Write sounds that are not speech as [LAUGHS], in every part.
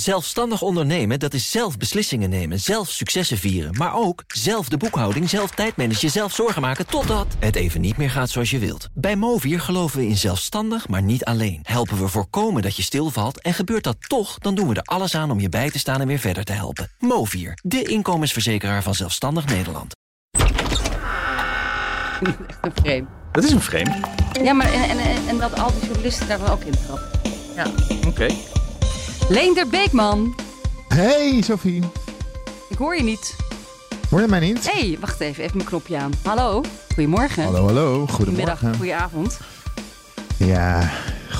Zelfstandig ondernemen, dat is zelf beslissingen nemen, zelf successen vieren... maar ook zelf de boekhouding, zelf tijdmanagen, zelf zorgen maken... totdat het even niet meer gaat zoals je wilt. Bij Movier geloven we in zelfstandig, maar niet alleen. Helpen we voorkomen dat je stilvalt en gebeurt dat toch... dan doen we er alles aan om je bij te staan en weer verder te helpen. Movier, de inkomensverzekeraar van Zelfstandig Nederland. Echt een frame. Dat is een frame. Ja, maar en, en, en, dat al die journalisten daar dan ook in trappen. Ja. Oké. Leender Beekman. Hey Sophie, Ik hoor je niet. hoor je mij niet? Hé, hey, wacht even. Even mijn knopje aan. Hallo. Goedemorgen. Hallo, hallo, Goedemiddag. Goedenavond. Ja,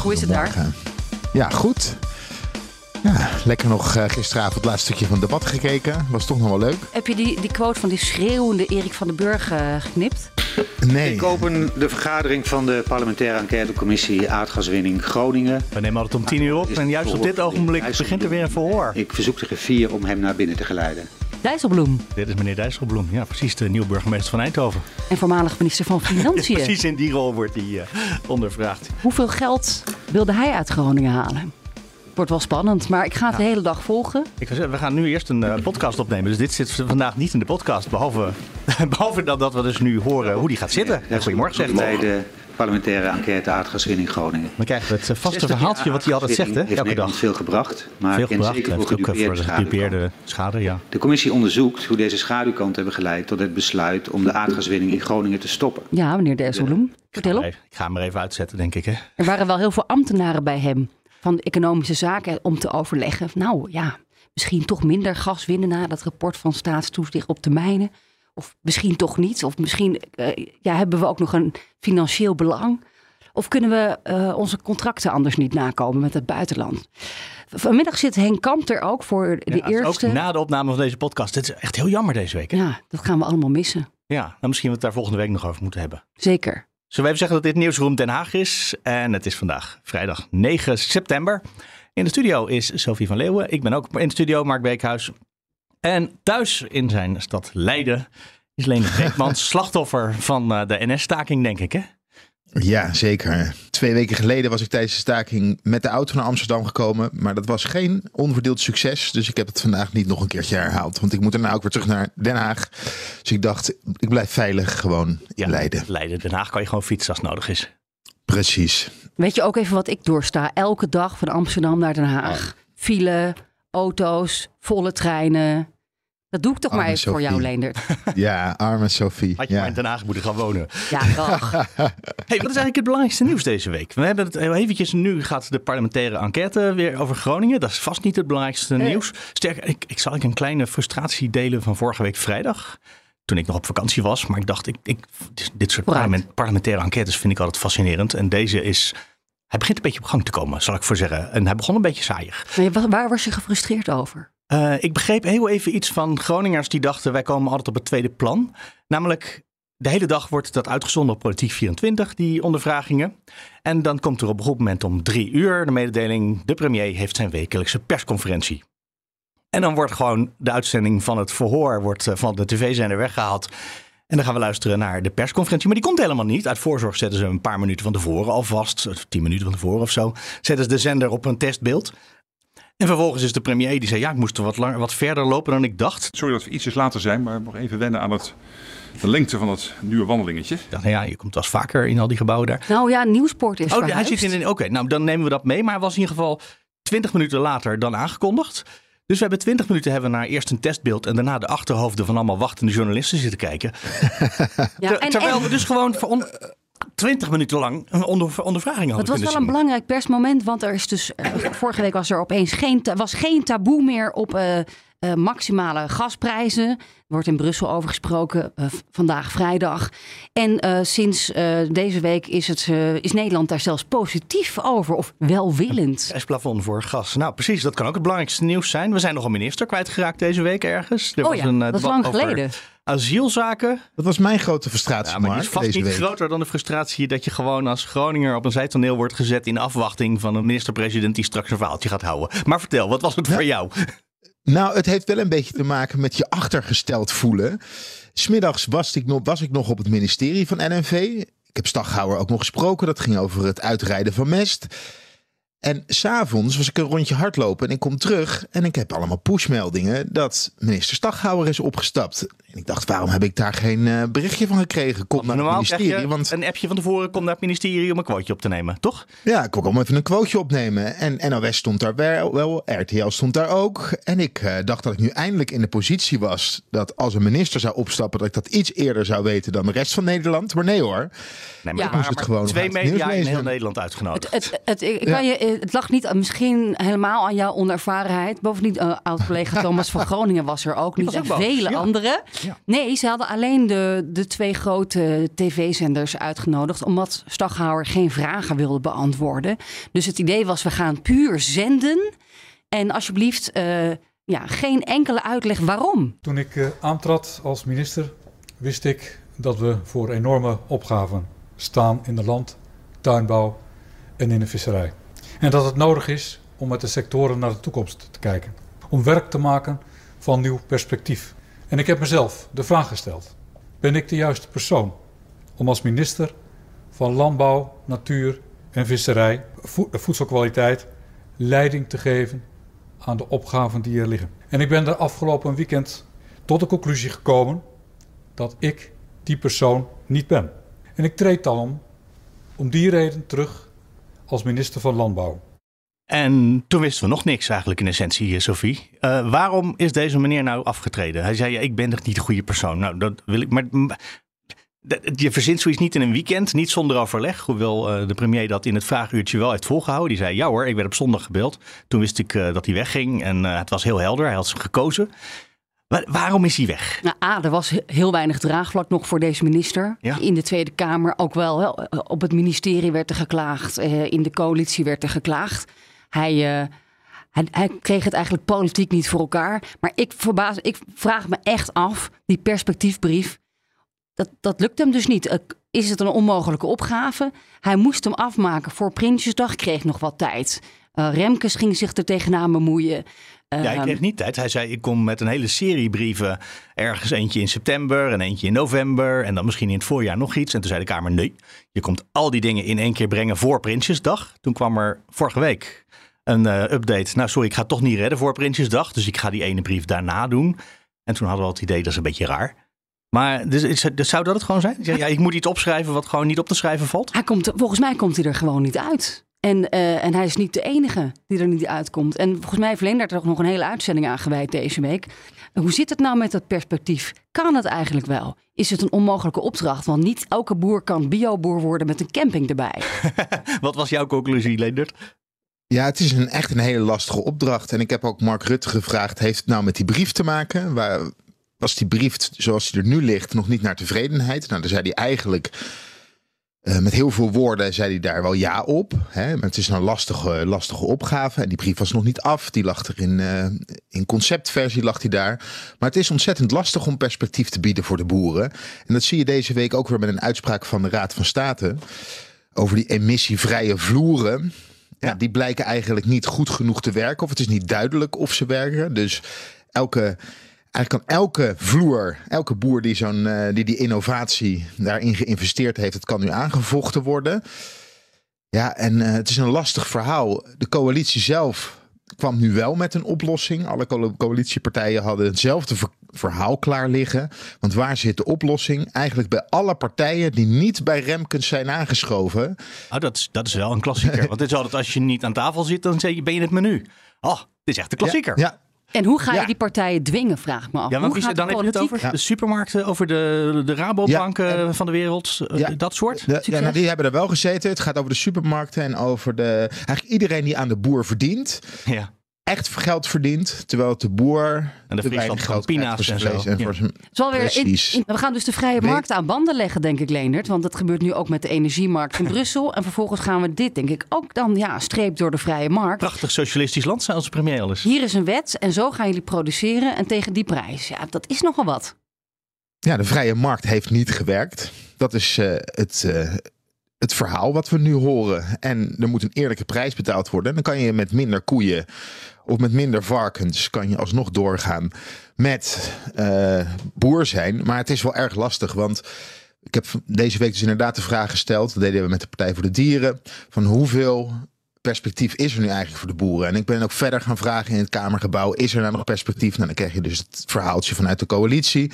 Hoe is het daar? Ja, goed. Ja, lekker nog eh, gisteravond het laatste stukje van het debat gekeken. Was toch nog wel leuk. Heb je die, die quote van die schreeuwende Erik van den Burg eh, geknipt? Nee. Ik open de vergadering van de parlementaire enquêtecommissie aardgaswinning Groningen. We nemen altijd om tien uur op en juist op dit ogenblik begint er weer een verhoor. Ik verzoek de griffier om hem naar binnen te geleiden. Dijsselbloem. Dit is meneer Dijsselbloem. Ja, precies de nieuwe burgemeester van Eindhoven. En voormalig minister van [LAUGHS] Financiën. Precies in die rol wordt hij eh, ondervraagd. Hoeveel geld wilde hij uit Groningen halen? Wordt wel spannend, maar ik ga het de hele dag volgen. Ik we gaan nu eerst een eh, podcast opnemen. Dus dit zit vandaag niet in de podcast. Behalve, [LAUGHS] behalve dat, dat we dus nu horen hoe die gaat zitten. Ja, goedemorgen zegt Bij de parlementaire enquête aardgaswinning Groningen. Dan krijgen we het eh, vaste verhaaltje wat hij altijd zegt, hè? Heeft Elke dag. veel gebracht, maar Veel gebracht. zeker voor gedupeerde de schade. gedupeerde schade, ja. De commissie onderzoekt hoe deze schaduwkant hebben geleid tot het besluit om de aardgaswinning in Groningen te stoppen. Ja, meneer Dijsselbloem. Vertel op. Ik ga hem er even uitzetten, denk ik, hè? Er waren wel heel veel ambtenaren bij hem van economische zaken om te overleggen. Nou ja, misschien toch minder gas winnen na dat rapport van staatstoezicht op de mijnen. Of misschien toch niet. Of misschien eh, ja, hebben we ook nog een financieel belang. Of kunnen we eh, onze contracten anders niet nakomen met het buitenland? Vanmiddag zit Henk Kamp er ook voor de Ja, eerste. Ook na de opname van deze podcast. Dit is echt heel jammer deze week, hè? Ja, dat gaan we allemaal missen. Ja, nou misschien we het daar volgende week nog over moeten hebben. Zeker. Zullen we even zeggen dat dit Nieuwsroom Den Haag is? En het is vandaag vrijdag 9 september. In de studio is Sophie van Leeuwen. Ik ben ook in de studio, Mark Beekhuis. En thuis in zijn stad Leiden is Leendert [LAUGHS] Beekman, slachtoffer van eh, de NS-staking, denk ik, hè? Ja, zeker. Twee weken geleden was ik tijdens de staking met de auto naar Amsterdam gekomen. Maar dat was geen onverdeeld succes. Dus ik heb het vandaag niet nog een keertje herhaald. Want ik moet daarna ook weer terug naar Den Haag. Dus ik dacht, ik blijf veilig gewoon in Leiden. Leiden, Den Haag kan je gewoon fietsen als het nodig is. Precies. Weet je ook even wat ik doorsta? Elke dag van Amsterdam naar Den Haag. File, auto's, volle treinen. Dat doe ik toch maar even voor jou. Leendert. [LAUGHS] Ja, arme Sophie. Had je Ja. maar in Den Haag moeten gaan wonen. Ja, [LAUGHS] dag. Hey, wat is eigenlijk het belangrijkste nieuws deze week? We hebben het heel eventjes, nu gaat de parlementaire enquête weer over Groningen. Dat is vast niet het belangrijkste nieuws. Sterker, ik, ik zal ik een kleine frustratie delen van vorige week vrijdag. Toen ik nog op vakantie was. Maar ik dacht, ik, ik, dit- soort parlement- parlementaire enquêtes vind ik altijd fascinerend. En deze is, hij begint een beetje op gang te komen, zal ik voor zeggen. En hij begon een beetje saaiig. Nee, wa- waar was je gefrustreerd over? Eh, ik begreep heel even iets van Groningers die dachten wij komen altijd op het tweede plan. Namelijk, de hele dag wordt dat uitgezonden op Politiek 24, die ondervragingen. En dan komt er op een goed moment om drie uur de mededeling, de premier heeft zijn wekelijkse persconferentie. En dan wordt gewoon de uitzending van het verhoor wordt, eh, van de tv-zender weggehaald. En dan gaan we luisteren naar de persconferentie. Maar die komt helemaal niet. Uit voorzorg zetten ze een paar minuten van tevoren alvast. eh, Tien minuten van tevoren of zo. Zetten ze de zender op een testbeeld. En vervolgens is de premier die zei: Ja, ik moest er wat, langer, wat verder lopen dan ik dacht. Sorry dat we ietsjes later zijn, maar nog even wennen aan het, de lengte van het nieuwe wandelingetje. Dacht, nou ja, je komt wel eens vaker in al die gebouwen daar. Nou ja, Nieuwsport is Oh, hij zit in een. Oké, nou dan nemen we dat mee. Maar hij was in ieder geval 20 minuten later dan aangekondigd. Dus we hebben 20 minuten hebben we naar eerst een testbeeld en daarna de achterhoofden van allemaal wachtende journalisten zitten kijken. Ja, [LAUGHS] Ter- en, terwijl en- we dus gewoon voor on- 20 minuten lang een onder, ondervraging hadden het was wel een belangrijk persmoment, want er is dus eh, vorige week was er opeens geen, was geen taboe meer op eh, eh, maximale gasprijzen. Er wordt in Brussel over gesproken eh, vandaag vrijdag. En eh, sinds eh, deze week is, het, eh, is Nederland daar zelfs positief over of welwillend. Prijsplafond voor gas. Nou, precies, dat kan ook het belangrijkste nieuws zijn. We zijn nog een minister kwijtgeraakt deze week ergens. Er Oh was ja, een, eh, dat is lang geleden. Asielzaken. Dat was mijn grote frustratie, Ja, maar die is vast deze niet week. groter dan de frustratie dat je gewoon als Groninger op een zijtoneel wordt gezet in afwachting van een minister-president die straks een verhaaltje gaat houden. Maar vertel, wat was het voor jou? Nou, het heeft wel een beetje te maken met je achtergesteld voelen. Smiddags was ik nog, was ik nog op het ministerie van NNV. Ik heb Staghouwer ook nog gesproken. Dat ging over het uitrijden van mest. En s'avonds was ik een rondje hardlopen en ik kom terug en ik heb allemaal pushmeldingen dat minister Staghouwer is opgestapt. En ik dacht, waarom heb ik daar geen uh, berichtje van gekregen? Kom naar het ministerie. krijg je Want een appje van tevoren, kom naar het ministerie om een quoteje op te nemen, toch? ja, ik kon even een quoteje opnemen. En NOS stond daar wel, wel RTL stond daar ook. En ik eh, dacht dat ik nu eindelijk in de positie was dat als een minister zou opstappen, dat ik dat iets eerder zou weten dan de rest van Nederland. Maar nee hoor. Nee, Ja. er moest het maar gewoon twee media in heel Nederland uitgenodigd. Het, het, het, ik kan je, eh, het lag niet misschien helemaal aan jouw onervarenheid. Bovendien, eh, oud-collega [LAUGHS] Thomas van Groningen was er ook niet. en vele ja. anderen. Ja. Nee, ze hadden alleen de, de twee grote tv-zenders uitgenodigd. Omdat Staghouwer geen vragen wilde beantwoorden. Dus het idee was, we gaan puur zenden. En alsjeblieft, eh, ja, geen enkele uitleg waarom. Toen ik eh, aantrad als minister, wist ik dat we voor enorme opgaven staan in de land, tuinbouw en in de visserij. En dat het nodig is om met de sectoren naar de toekomst te kijken. Om werk te maken van nieuw perspectief. En ik heb mezelf de vraag gesteld: ben ik de juiste persoon om als minister van Landbouw, Natuur en Visserij, vo- voedselkwaliteit, leiding te geven aan de opgaven die er liggen? En ik ben er afgelopen weekend tot de conclusie gekomen dat ik die persoon niet ben. En ik treed dan om, om die reden terug als minister van Landbouw. En toen wisten we nog niks eigenlijk in essentie, Sophie. Eh, waarom is deze meneer nou afgetreden? Hij zei, ja, ik ben toch niet de goede persoon. Nou, dat wil ik, maar... Je verzint zoiets niet in een weekend, niet zonder overleg. Hoewel eh, de premier dat in het vraaguurtje wel heeft volgehouden. Die zei, ja hoor, ik werd op zondag gebeld. Toen wist ik eh, dat hij wegging en het was heel helder. Hij had ze gekozen. Wa- waarom is hij weg? Nou, A, er was he- heel weinig draagvlak nog voor deze minister. Ja. In de Tweede Kamer ook wel. Op het ministerie werd er geklaagd. In de coalitie werd er geklaagd. Hij, eh, hij, hij kreeg het eigenlijk politiek niet voor elkaar. Maar ik, verbaas, ik vraag me echt af, die perspectiefbrief. Dat, dat lukt hem dus niet. Eh, Is het een onmogelijke opgave? Hij moest hem afmaken voor Prinsjesdag. Kreeg nog wat tijd. Eh, Remkes ging zich er tegenaan bemoeien. Ja, hij Ehm, kreeg niet tijd. Hij zei, ik kom met een hele serie brieven. Ergens eentje in september en eentje in november. En dan misschien in het voorjaar nog iets. En toen zei de Kamer, nee, je komt al die dingen in één keer brengen voor Prinsjesdag. Toen kwam er vorige week een eh, update. Nou, sorry, ik ga het toch niet redden voor Prinsjesdag. Dus ik ga die ene brief daarna doen. En toen hadden we al het idee, dat is een beetje raar. Maar dus, is het- dus zou dat het gewoon zijn? Ja, ja, ik moet iets opschrijven wat gewoon niet op te schrijven valt? Hij komt, volgens mij komt hij er gewoon niet uit. En, eh, en hij is niet de enige die er niet uitkomt. En volgens mij heeft Leendert er ook nog een hele uitzending aan gewijd deze week. Hoe zit het nou met dat perspectief? Kan het eigenlijk wel? Is het een onmogelijke opdracht? Want niet elke boer kan bioboer worden met een camping erbij. [LAUGHS] Wat was jouw conclusie, Leendert? Ja, het is een, echt een hele lastige opdracht. En ik heb ook Mark Rutte gevraagd: heeft het nou met die brief te maken? Waar, was die brief zoals die er nu ligt nog niet naar tevredenheid? Nou, dan zei hij eigenlijk. eh, met heel veel woorden zei hij daar wel ja op. Hè? Maar het is een lastige, lastige opgave. En die brief was nog niet af. Die lag er in, eh, in conceptversie lag die daar. Maar het is ontzettend lastig om perspectief te bieden voor de boeren. En dat zie je deze week ook weer met een uitspraak van de Raad van State. Over die emissievrije vloeren. Ja, die blijken eigenlijk niet goed genoeg te werken. Of het is niet duidelijk of ze werken. Dus elke, eigenlijk kan elke vloer, elke boer die, zo'n, eh, die die innovatie daarin geïnvesteerd heeft, het kan nu aangevochten worden. Ja, en eh, het is een lastig verhaal. De coalitie zelf kwam nu wel met een oplossing. Alle co- coalitiepartijen hadden hetzelfde ver- verhaal klaar liggen. Want waar zit de oplossing? Eigenlijk bij alle partijen die niet bij Remkens zijn aangeschoven. Oh, dat, is, dat is wel een klassieker. [LAUGHS] Want het is altijd als je niet aan tafel zit, dan zeg je, ben je in het menu. Oh, dit is echt een klassieker. Ja, ja, En hoe ga je Ja. die partijen dwingen, vraag ik me af. Ja, maar hoe gaat dan de heb je het over Ja. de supermarkten, over de, de Rabobanken Ja, van de wereld, eh, Ja. dat soort? Ja, nou, die hebben er wel gezeten. Het gaat over de supermarkten en over de. Eigenlijk iedereen die aan de boer verdient. Ja. Echt geld verdient. Terwijl het de boer. En de Friesland geld voor en zijn zo. vlees en Ja. zijn. Weer in- Precies. in- we gaan dus de vrije Nee. markt aan banden leggen, denk ik, Leendert. Want dat gebeurt nu ook met de energiemarkt in [LAUGHS] Brussel. En vervolgens gaan we dit, denk ik, ook dan ja, streep door de vrije markt. Prachtig socialistisch land, zei onze premier al eens. Hier is een wet en zo gaan jullie produceren en tegen die prijs. Ja, dat is nogal wat. Ja, de vrije markt heeft niet gewerkt. Dat is eh, het, eh, het verhaal wat we nu horen. En er moet een eerlijke prijs betaald worden. En dan kan je met minder koeien of met minder varkens kan je alsnog doorgaan met eh, boer zijn. Maar het is wel erg lastig, want ik heb deze week dus inderdaad de vraag gesteld. Deden we met de Partij voor de Dieren. Van hoeveel perspectief is er nu eigenlijk voor de boeren? En ik ben ook verder gaan vragen in het Kamergebouw: is er nou nog perspectief? Nou, dan krijg je dus het verhaaltje vanuit de coalitie.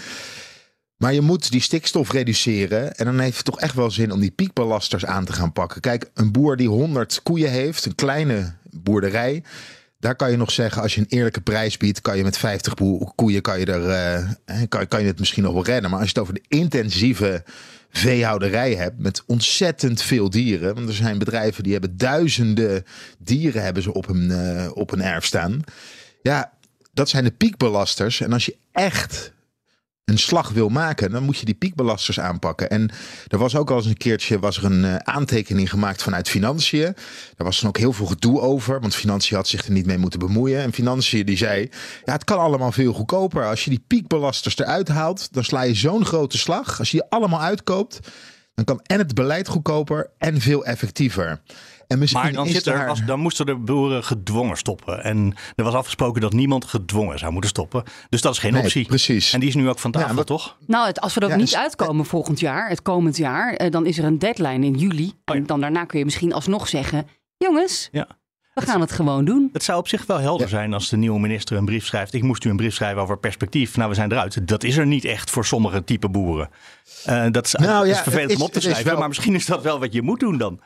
Maar je moet die stikstof reduceren. En dan heeft het toch echt wel zin om die piekbelasters aan te gaan pakken. Kijk, een boer die 100 koeien heeft, een kleine boerderij. Daar kan je nog zeggen, als je een eerlijke prijs biedt, kan je met 50 koeien kan je, er, uh, kan, kan je het misschien nog wel redden. Maar als je het over de intensieve veehouderij hebt met ontzettend veel dieren. Want er zijn bedrijven die hebben duizenden dieren hebben ze op een, uh, op een erf staan. Ja, dat zijn de piekbelasters. En als je echt een slag wil maken, dan moet je die piekbelasters aanpakken. En er was ook al eens een keertje was er een uh, aantekening gemaakt vanuit financiën. Daar was dan ook heel veel gedoe over, want financiën had zich er niet mee moeten bemoeien. En financiën die zei, ja, het kan allemaal veel goedkoper. Als je die piekbelasters eruit haalt, dan sla je zo'n grote slag. Als je die allemaal uitkoopt, dan kan en het beleid goedkoper en veel effectiever. En maar dan, zit er, als, dan moesten de boeren gedwongen stoppen. En er was afgesproken dat niemand gedwongen zou moeten stoppen. Dus dat is geen optie. Precies. En die is nu ook van tafel, toch? Nou, als we er ook niet uitkomen volgend jaar, het komend jaar, eh, dan is er een deadline in juli. Oh en dan daarna kun je misschien alsnog zeggen: jongens, ja. We gaan het gewoon doen. Het zou op zich wel helder zijn als de nieuwe minister een brief schrijft. Ik moest u een brief schrijven over perspectief. Nou, we zijn eruit. Dat is er niet echt voor sommige type boeren. Uh, dat is, nou, is vervelend om op te schrijven. Maar misschien is dat wel wat je moet doen dan.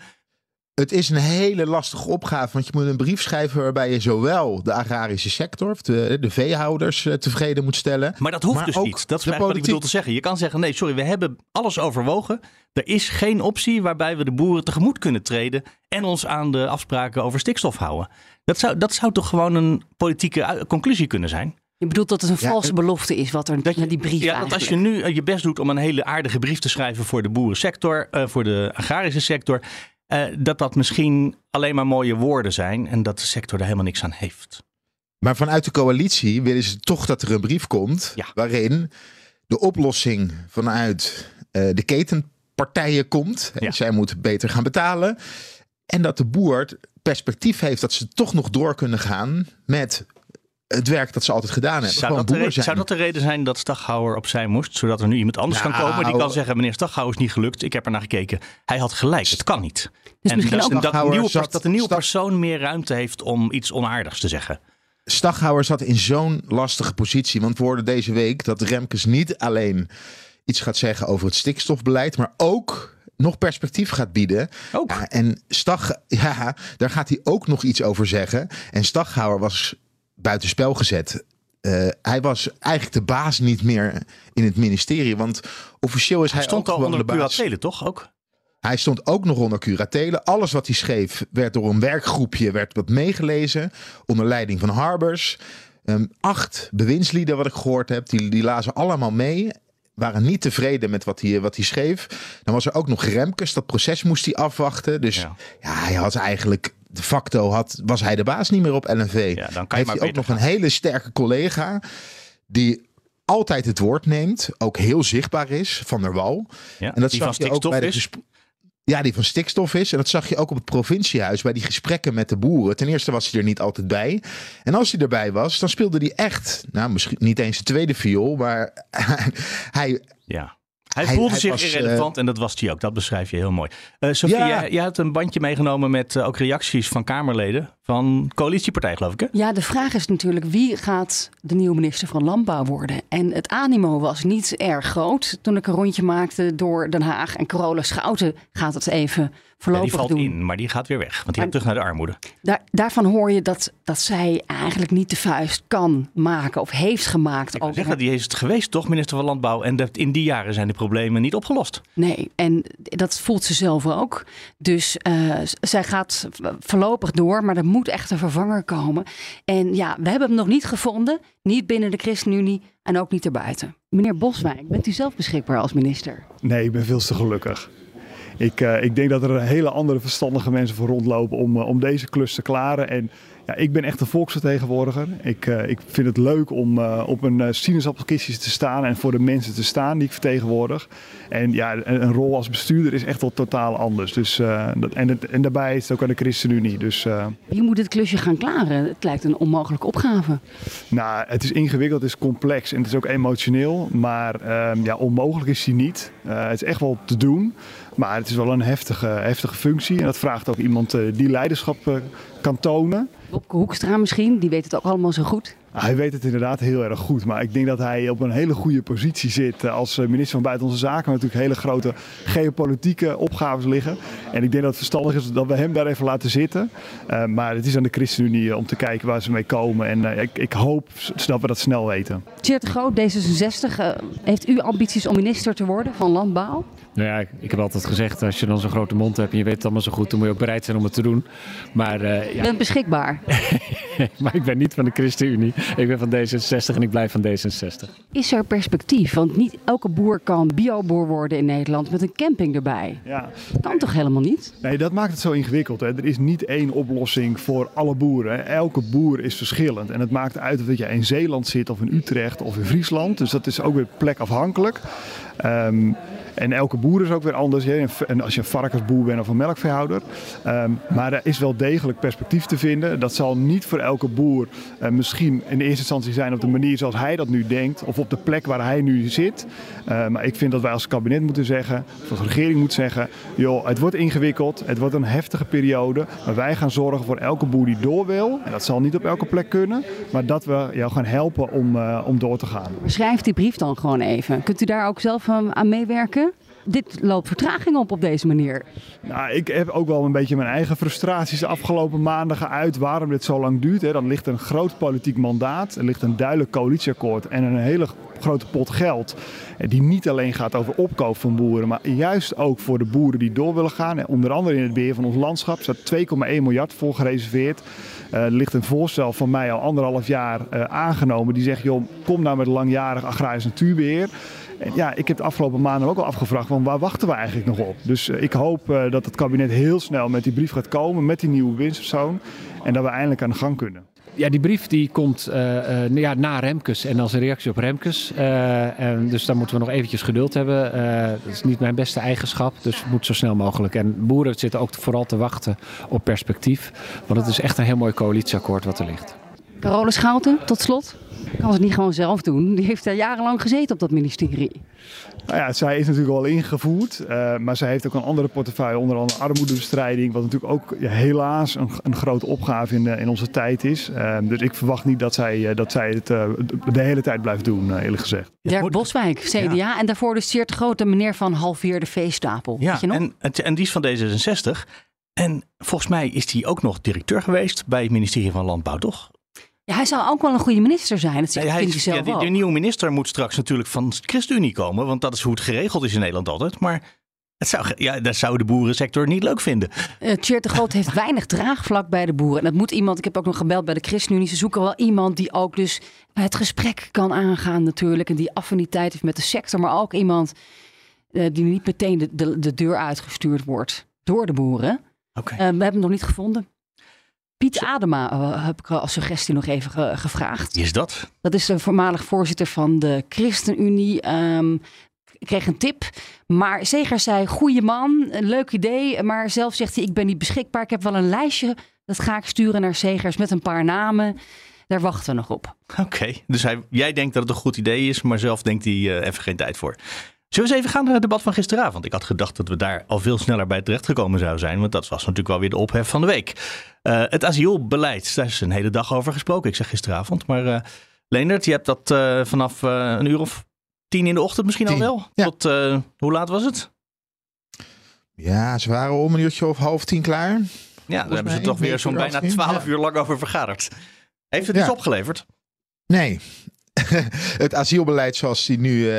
Het is een hele lastige opgave, want je moet een brief schrijven waarbij je zowel de agrarische sector, de, de veehouders, eh, tevreden moet stellen. Maar dat hoeft dus niet. Dat is eigenlijk wat ik bedoel te zeggen. Je kan zeggen: nee, sorry, we hebben alles overwogen. Er is geen optie waarbij we de boeren tegemoet kunnen treden en ons aan de afspraken over stikstof houden. Dat zou, dat zou toch gewoon een politieke conclusie kunnen zijn? Je bedoelt dat het een valse belofte is wat er dat je, die brief Ja, dat als je nu eh, je best doet om een hele aardige brief te schrijven voor de boerensector, uh, voor de agrarische sector, uh, dat dat misschien alleen maar mooie woorden zijn en dat de sector er helemaal niks aan heeft. Maar vanuit de coalitie willen ze toch dat er een brief komt waarin de oplossing vanuit uh, de ketenpartijen komt. Ja. Zij moeten beter gaan betalen. En dat de boer perspectief heeft dat ze toch nog door kunnen gaan met het werk dat ze altijd gedaan hebben. Zou, dat de, reden, zou dat de reden zijn dat Staghouwer opzij moest? Zodat er nu iemand anders kan komen die kan zeggen... meneer Staghouwer is niet gelukt, ik heb er naar gekeken. Hij had gelijk, het kan niet. Dus en dat, dat, een nieuwe, zat, dat een nieuwe persoon meer ruimte heeft om iets onaardigs te zeggen. Staghouwer zat in zo'n lastige positie. Want we hoorden deze week dat Remkes niet alleen iets gaat zeggen over het stikstofbeleid... maar ook nog perspectief gaat bieden. Ook. Ja, en Stag, [LAUGHS] ja, daar gaat hij ook nog iets over zeggen. En Staghouwer was buitenspel gezet. Uh, hij was eigenlijk de baas niet meer in het ministerie. Want officieel is hij, stond ook al onder de curatele, toch? Ook? Hij stond ook nog onder curatele. Alles wat hij schreef werd door een werkgroepje werd wat meegelezen. Onder leiding van Harbers. Um, acht bewindslieden wat ik gehoord heb. Die, die lazen allemaal mee waren niet tevreden met wat hij, wat hij schreef. Dan was er ook nog Remkes. Dat proces moest hij afwachten. Dus ja, ja hij had eigenlijk de facto had, was hij de baas niet meer op LNV. Ja, dan kan je Heeft hij ook nog een hele sterke collega die altijd het woord neemt, ook heel zichtbaar is, Van der Wal. Ja, en dat die van stikstof ook bij is? Ja, die van stikstof is. En dat zag je ook op het provinciehuis bij die gesprekken met de boeren. Ten eerste was hij er niet altijd bij. En als hij erbij was, dan speelde hij echt, nou misschien niet eens de tweede viool, maar [LAUGHS] hij, ja. Hij, voelde zich was, irrelevant uh, en dat was hij ook. Dat beschrijf je heel mooi. Uh, Sophie, ja. jij, jij, had een bandje meegenomen met uh, ook reacties van Kamerleden van coalitiepartij, geloof ik. Hè? Ja, de vraag is natuurlijk wie gaat de nieuwe minister van Landbouw worden? En het animo was niet erg groot toen ik een rondje maakte door Den Haag. En Carola Schouten gaat het even voorlopig ja, die valt doen. in, maar die gaat weer weg, want die gaat terug naar de armoede. Daar, daarvan hoor je dat, dat zij eigenlijk niet de vuist kan maken of heeft gemaakt. Ik zeggen, die is het geweest, toch, minister van Landbouw? En dat in die jaren zijn de problemen niet opgelost. Nee, en dat voelt ze zelf ook. Dus uh, zij gaat voorlopig door, maar er moet echt een vervanger komen. En ja, we hebben hem nog niet gevonden. Niet binnen de ChristenUnie en ook niet erbuiten. Meneer Boswijk, bent u zelf beschikbaar als minister? Nee, ik ben veel te gelukkig. Ik, uh, ik denk dat er hele andere verstandige mensen voor rondlopen om, uh, om deze klus te klaren. En Ja, ik ben echt een volksvertegenwoordiger. Ik, uh, ik vind het leuk om uh, op een uh, sinaasappelkistje te staan en voor de mensen te staan die ik vertegenwoordig. En ja, een, een rol als bestuurder is echt wel totaal anders. Dus, dat, en, het, en daarbij is het ook aan de ChristenUnie. Dus, Wie moet dit klusje gaan klaren? Het lijkt een onmogelijke opgave. Nou, het is ingewikkeld, het is complex en het is ook emotioneel. Maar ehm, ja, onmogelijk is hij niet. het is echt wel te doen. Maar het is wel een heftige, heftige functie. En dat vraagt ook iemand die leiderschap kan tonen. Wopke Hoekstra misschien, die weet het ook allemaal zo goed. Hij weet het inderdaad heel erg goed. Maar ik denk dat hij op een hele goede positie zit. Eh, als eh, minister van Buitenlandse Zaken natuurlijk hele grote geopolitieke opgaves liggen. En ik denk dat het verstandig is dat we hem daar even laten zitten. Uh, maar het is aan de ChristenUnie om te kijken waar ze mee komen. En uh, ik, ik, hoop dat we dat snel weten. Tjeerd Groot, D66. Uh, heeft u ambities om minister te worden van Landbouw? Nou ja, ik heb altijd gezegd, als je dan zo'n grote mond hebt en je weet het allemaal zo goed, dan moet je ook bereid zijn om het te doen. Maar, uh, ja. Je bent beschikbaar. [LAUGHS] maar ik ben niet van de ChristenUnie. Ik ben van D66 en ik blijf van D66. Is er perspectief? Want niet elke boer kan bioboer worden in Nederland met een camping erbij. Ja. Dat kan toch helemaal niet? Nee, dat maakt het zo ingewikkeld. Hè. Er is niet één oplossing voor alle boeren. Elke boer is verschillend. En het maakt uit of je in Zeeland zit of in Utrecht of in Friesland. Dus dat is ook weer plekafhankelijk. Um, en elke boer is ook weer anders. Hè? En als je een varkensboer bent of een melkveehouder. Um, maar er is wel degelijk perspectief te vinden. Dat zal niet voor elke boer uh, misschien in eerste instantie zijn op de manier zoals hij dat nu denkt. Of op de plek waar hij nu zit. Uh, maar ik vind dat wij als kabinet moeten zeggen, of als regering moet zeggen. Joh, het wordt ingewikkeld. Het wordt een heftige periode. Maar wij gaan zorgen voor elke boer die door wil. En dat zal niet op elke plek kunnen. Maar dat we jou gaan helpen om, uh, om door te gaan. Schrijf die brief dan gewoon even. Kunt u daar ook zelf aan meewerken? Dit loopt vertraging op op deze manier. Nou, ik heb ook wel een beetje mijn eigen frustraties de afgelopen maanden geuit waarom dit zo lang duurt. Hè. Dan ligt een groot politiek mandaat, er ligt een duidelijk coalitieakkoord en een hele grote pot geld. Die niet alleen gaat over opkoop van boeren, maar juist ook voor de boeren die door willen gaan. Onder andere in het beheer van ons landschap staat 2,1 miljard voor gereserveerd. Uh, er ligt een voorstel van mij al anderhalf jaar uh, aangenomen. Die zegt, joh, kom nou met langjarig agrarisch natuurbeheer. En ja, ik heb de afgelopen maanden ook al afgevraagd, van waar wachten we eigenlijk nog op? Dus uh, ik hoop dat het kabinet heel snel met die brief gaat komen, met die nieuwe winstpersoon. En dat we eindelijk aan de gang kunnen. Ja, die brief die komt uh, ja, na Remkes en als een reactie op Remkes. En dus daar moeten we nog eventjes geduld hebben. dat is niet mijn beste eigenschap, dus het moet zo snel mogelijk. En boeren zitten ook vooral te wachten op perspectief. Want het is echt een heel mooi coalitieakkoord wat er ligt. Carole Schouten, tot slot. Kan het niet gewoon zelf doen? Die heeft daar jarenlang gezeten op dat ministerie. Nou ja, zij is natuurlijk al ingevoerd, uh, maar zij heeft ook een andere portefeuille, onder andere armoedebestrijding, wat natuurlijk ook ja, helaas een, een, grote opgave in, in onze tijd is. Uh, dus ik verwacht niet dat zij, uh, dat zij het de hele tijd blijft doen, eerlijk gezegd. Dirk Boswijk, CDA, ja. en daarvoor de zeer grote meneer van halveer de veestapel. Ja, Weet je nog? En, en die is van D66. En volgens mij is hij ook nog directeur geweest bij het ministerie van Landbouw, toch? Ja, hij zou ook wel een goede minister zijn. Dat nee, hij vind is, zelf ja, nieuwe minister moet straks natuurlijk van de ChristenUnie komen. Want dat is hoe het geregeld is in Nederland altijd. Maar het zou, ja, dat zou de boerensector niet leuk vinden. Uh, Tjeerd de Groot heeft weinig draagvlak bij de boeren. En dat moet iemand, ik heb ook nog gebeld bij de ChristenUnie. Ze zoeken wel iemand die ook dus het gesprek kan aangaan natuurlijk. En die affiniteit heeft met de sector. Maar ook iemand uh, die niet meteen de, de, de, deur uitgestuurd wordt door de boeren. Okay. Uh, we hebben hem nog niet gevonden. Piet Adema uh, heb ik als suggestie nog even ge gevraagd. Wie is dat? Dat is de voormalig voorzitter van de ChristenUnie. Um, ik kreeg een tip. Maar Zeger zei, goede man, een leuk idee. Maar zelf zegt hij, ik ben niet beschikbaar. Ik heb wel een lijstje, dat ga ik sturen naar Zegers met een paar namen. Daar wachten we nog op. Oké, okay. dus hij, jij denkt dat het een goed idee is, maar zelf denkt hij uh, even geen tijd voor. Zullen we eens even gaan naar het debat van gisteravond? Ik had gedacht dat we daar al veel sneller bij terechtgekomen zouden zijn. Want dat was natuurlijk wel weer de ophef van de week. Uh, het asielbeleid, daar is een hele dag over gesproken. Ik zeg gisteravond. Maar uh, Leendert, je hebt dat uh, vanaf een uur of tien in de ochtend misschien tien. al wel. Ja. Tot, hoe laat was het? Ja, ze waren om een uurtje of half tien klaar. Ja, daar hebben ze toch weer zo'n bijna twaalf uur lang over vergaderd. Heeft het Ja. iets opgeleverd? Nee, [LAUGHS] het asielbeleid zoals die nu...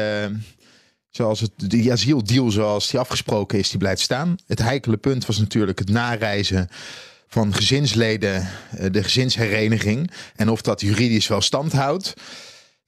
Zoals het, die asieldeal zoals die afgesproken is, die blijft staan. Het heikele punt was natuurlijk het nareizen van gezinsleden, de gezinshereniging. En of dat juridisch wel stand houdt.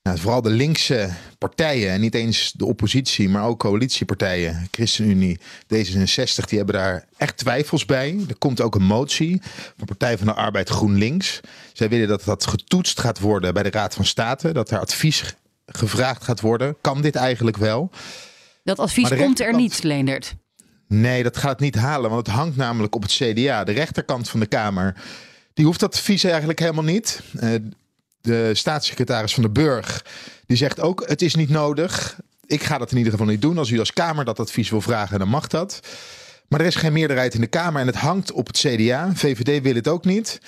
nou, vooral de linkse partijen, en niet eens de oppositie, maar ook coalitiepartijen, ChristenUnie, D66, die hebben daar echt twijfels bij. Er komt ook een motie van Partij van de Arbeid GroenLinks. Zij willen dat dat getoetst gaat worden bij de Raad van State, dat er advies gevraagd gaat worden. Kan dit eigenlijk wel? Dat advies komt er niet, Leendert. Nee, dat gaat het niet halen, want het hangt namelijk op het CDA. De rechterkant van de Kamer, die hoeft dat advies eigenlijk helemaal niet. Uh, de staatssecretaris van de Burg, die zegt ook: het is niet nodig. Ik ga dat in ieder geval niet doen. Als u als Kamer dat advies wil vragen, dan mag dat. Maar er is geen meerderheid in de Kamer en het hangt op het CDA. VVD wil het ook niet.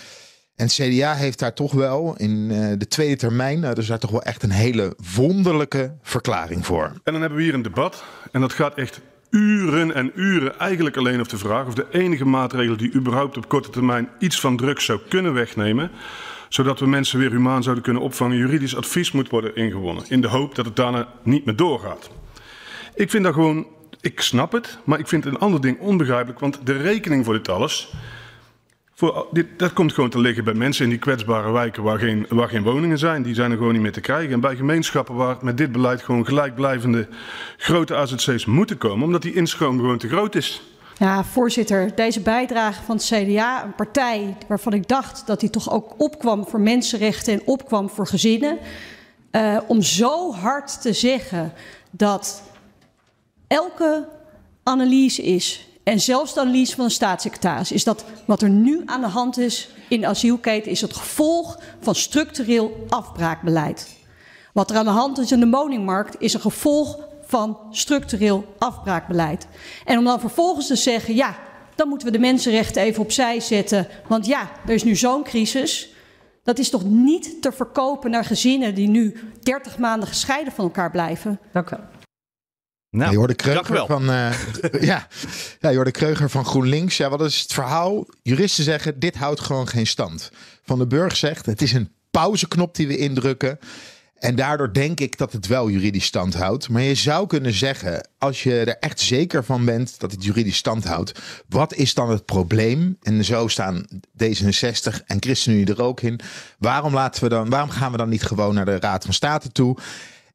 En CDA heeft daar toch wel in uh, de tweede termijn, uh, dus daar toch wel echt een hele wonderlijke verklaring voor. En dan hebben we hier een debat en dat gaat echt uren en uren eigenlijk alleen op de vraag of de enige maatregel die überhaupt op korte termijn iets van druk zou kunnen wegnemen, zodat we mensen weer humaan zouden kunnen opvangen, juridisch advies moet worden ingewonnen. In de hoop dat het daarna niet meer doorgaat. Ik vind dat gewoon, ik snap het, maar ik vind een ander ding onbegrijpelijk, want de rekening voor dit alles voor, dit, dat komt gewoon te liggen bij mensen in die kwetsbare wijken waar geen, waar geen woningen zijn. Die zijn er gewoon niet meer te krijgen. En bij gemeenschappen waar met dit beleid gewoon gelijkblijvende grote AZC's moeten komen, omdat die instroom gewoon te groot is. Ja, voorzitter, deze bijdrage van het CDA, een partij waarvan ik dacht dat hij toch ook opkwam voor mensenrechten en opkwam voor gezinnen, uh, om zo hard te zeggen dat elke analyse is en zelfs de analyse van de staatssecretaris is dat wat er nu aan de hand is in de asielketen is het gevolg van structureel afbraakbeleid. Wat er aan de hand is in de woningmarkt is een gevolg van structureel afbraakbeleid. En om dan vervolgens te zeggen, ja, dan moeten we de mensenrechten even opzij zetten, want ja, er is nu zo'n crisis. Dat is toch niet te verkopen naar gezinnen die nu 30 maanden gescheiden van elkaar blijven? Dank u wel. Nou, je hoorde Kreuger van, uh, [LAUGHS] ja, ja, je hoorde Kreuger van GroenLinks. Ja, wat is het verhaal? Juristen zeggen, dit houdt gewoon geen stand. Van de Burg zegt, het is een pauzeknop die we indrukken. En daardoor denk ik dat het wel juridisch stand houdt. Maar je zou kunnen zeggen, als je er echt zeker van bent dat het juridisch stand houdt, wat is dan het probleem? En zo staan D66 en ChristenUnie er ook in. Waarom, laten we dan, waarom gaan we dan niet gewoon naar de Raad van State toe?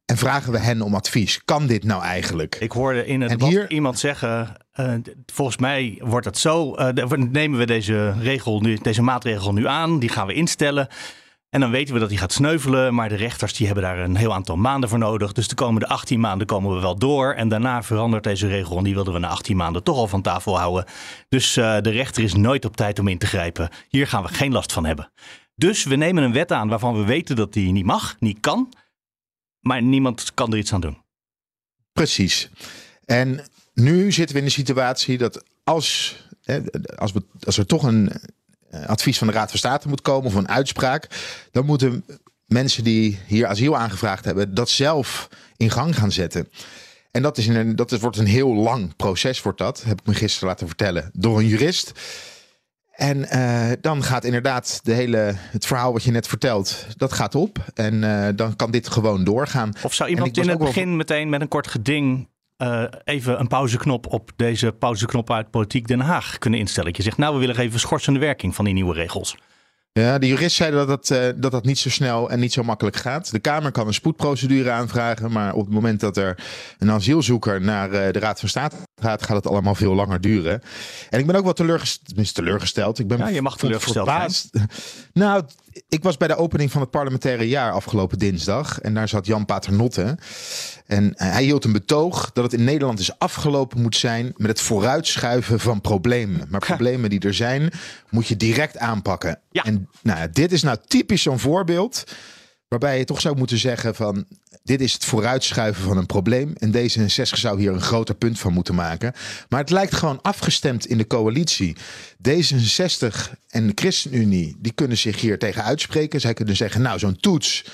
En vragen we hen om advies. Kan dit nou eigenlijk? Ik hoorde in het hier... iemand zeggen. Uh, volgens mij wordt het zo. Uh, nemen we deze, regel nu, deze maatregel nu aan. Die gaan we instellen. En dan weten we dat die gaat sneuvelen. Maar de rechters die hebben daar een heel aantal maanden voor nodig. Dus de komende 18 maanden komen we wel door. En daarna verandert deze regel. En die wilden we na 18 maanden toch al van tafel houden. Dus uh, de rechter is nooit op tijd om in te grijpen. Hier gaan we geen last van hebben. Dus we nemen een wet aan waarvan we weten dat die niet mag, niet kan. Maar niemand kan er iets aan doen. Precies. En nu zitten we in de situatie dat als, als, we, als er toch een eh, advies van de Raad van State moet komen of een uitspraak, dan moeten mensen die hier asiel aangevraagd hebben dat zelf in gang gaan zetten. En dat, is een, dat wordt een heel lang proces, wordt dat, heb ik me gisteren laten vertellen, door een jurist. En uh, dan gaat inderdaad de hele, het verhaal wat je net vertelt, dat gaat op. En uh, dan kan dit gewoon doorgaan. Of zou iemand in het begin meteen met een kort geding uh, even een pauzeknop op deze pauzeknop uit Politiek Den Haag kunnen instellen? Je zegt, nou, we willen even schorsende werking van die nieuwe regels. Ja, de jurist zei dat dat, uh, dat dat niet zo snel en niet zo makkelijk gaat. De Kamer kan een spoedprocedure aanvragen, maar op het moment dat er een asielzoeker naar uh, de Raad van State gaat, gaat het allemaal veel langer duren. En ik ben ook wel teleurgesteld. teleurgesteld. Ik ben ja, je mag teleurgesteld zijn. [LAUGHS] Nou, ik was bij de opening van het parlementaire jaar afgelopen dinsdag. En daar zat Jan Paternotte. En hij hield een betoog dat het in Nederland dus afgelopen moet zijn met het vooruitschuiven van problemen. Maar problemen die er zijn, moet je direct aanpakken. Ja. En nou, dit is nou typisch zo'n voorbeeld waarbij je toch zou moeten zeggen van dit is het vooruitschuiven van een probleem. En D66 zou hier een groter punt van moeten maken. Maar het lijkt gewoon afgestemd in de coalitie. D66 en de ChristenUnie, die kunnen zich hier tegen uitspreken. Zij kunnen zeggen, nou zo'n toets...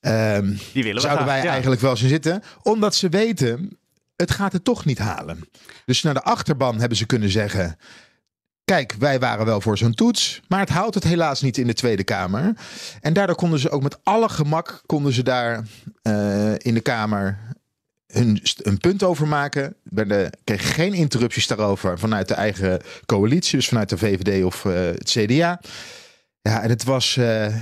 Um, die willen we zouden wij eigenlijk wel zien zitten. Omdat ze weten, het gaat het toch niet halen. Dus naar de achterban hebben ze kunnen zeggen... Kijk, wij waren wel voor zo'n toets, maar het houdt het helaas niet in de Tweede Kamer. En daardoor konden ze ook met alle gemak konden ze daar uh, in de Kamer hun, een punt over maken. Er kregen geen interrupties daarover vanuit de eigen coalitie, dus vanuit de VVD of uh, het CDA. Ja, en het was, uh,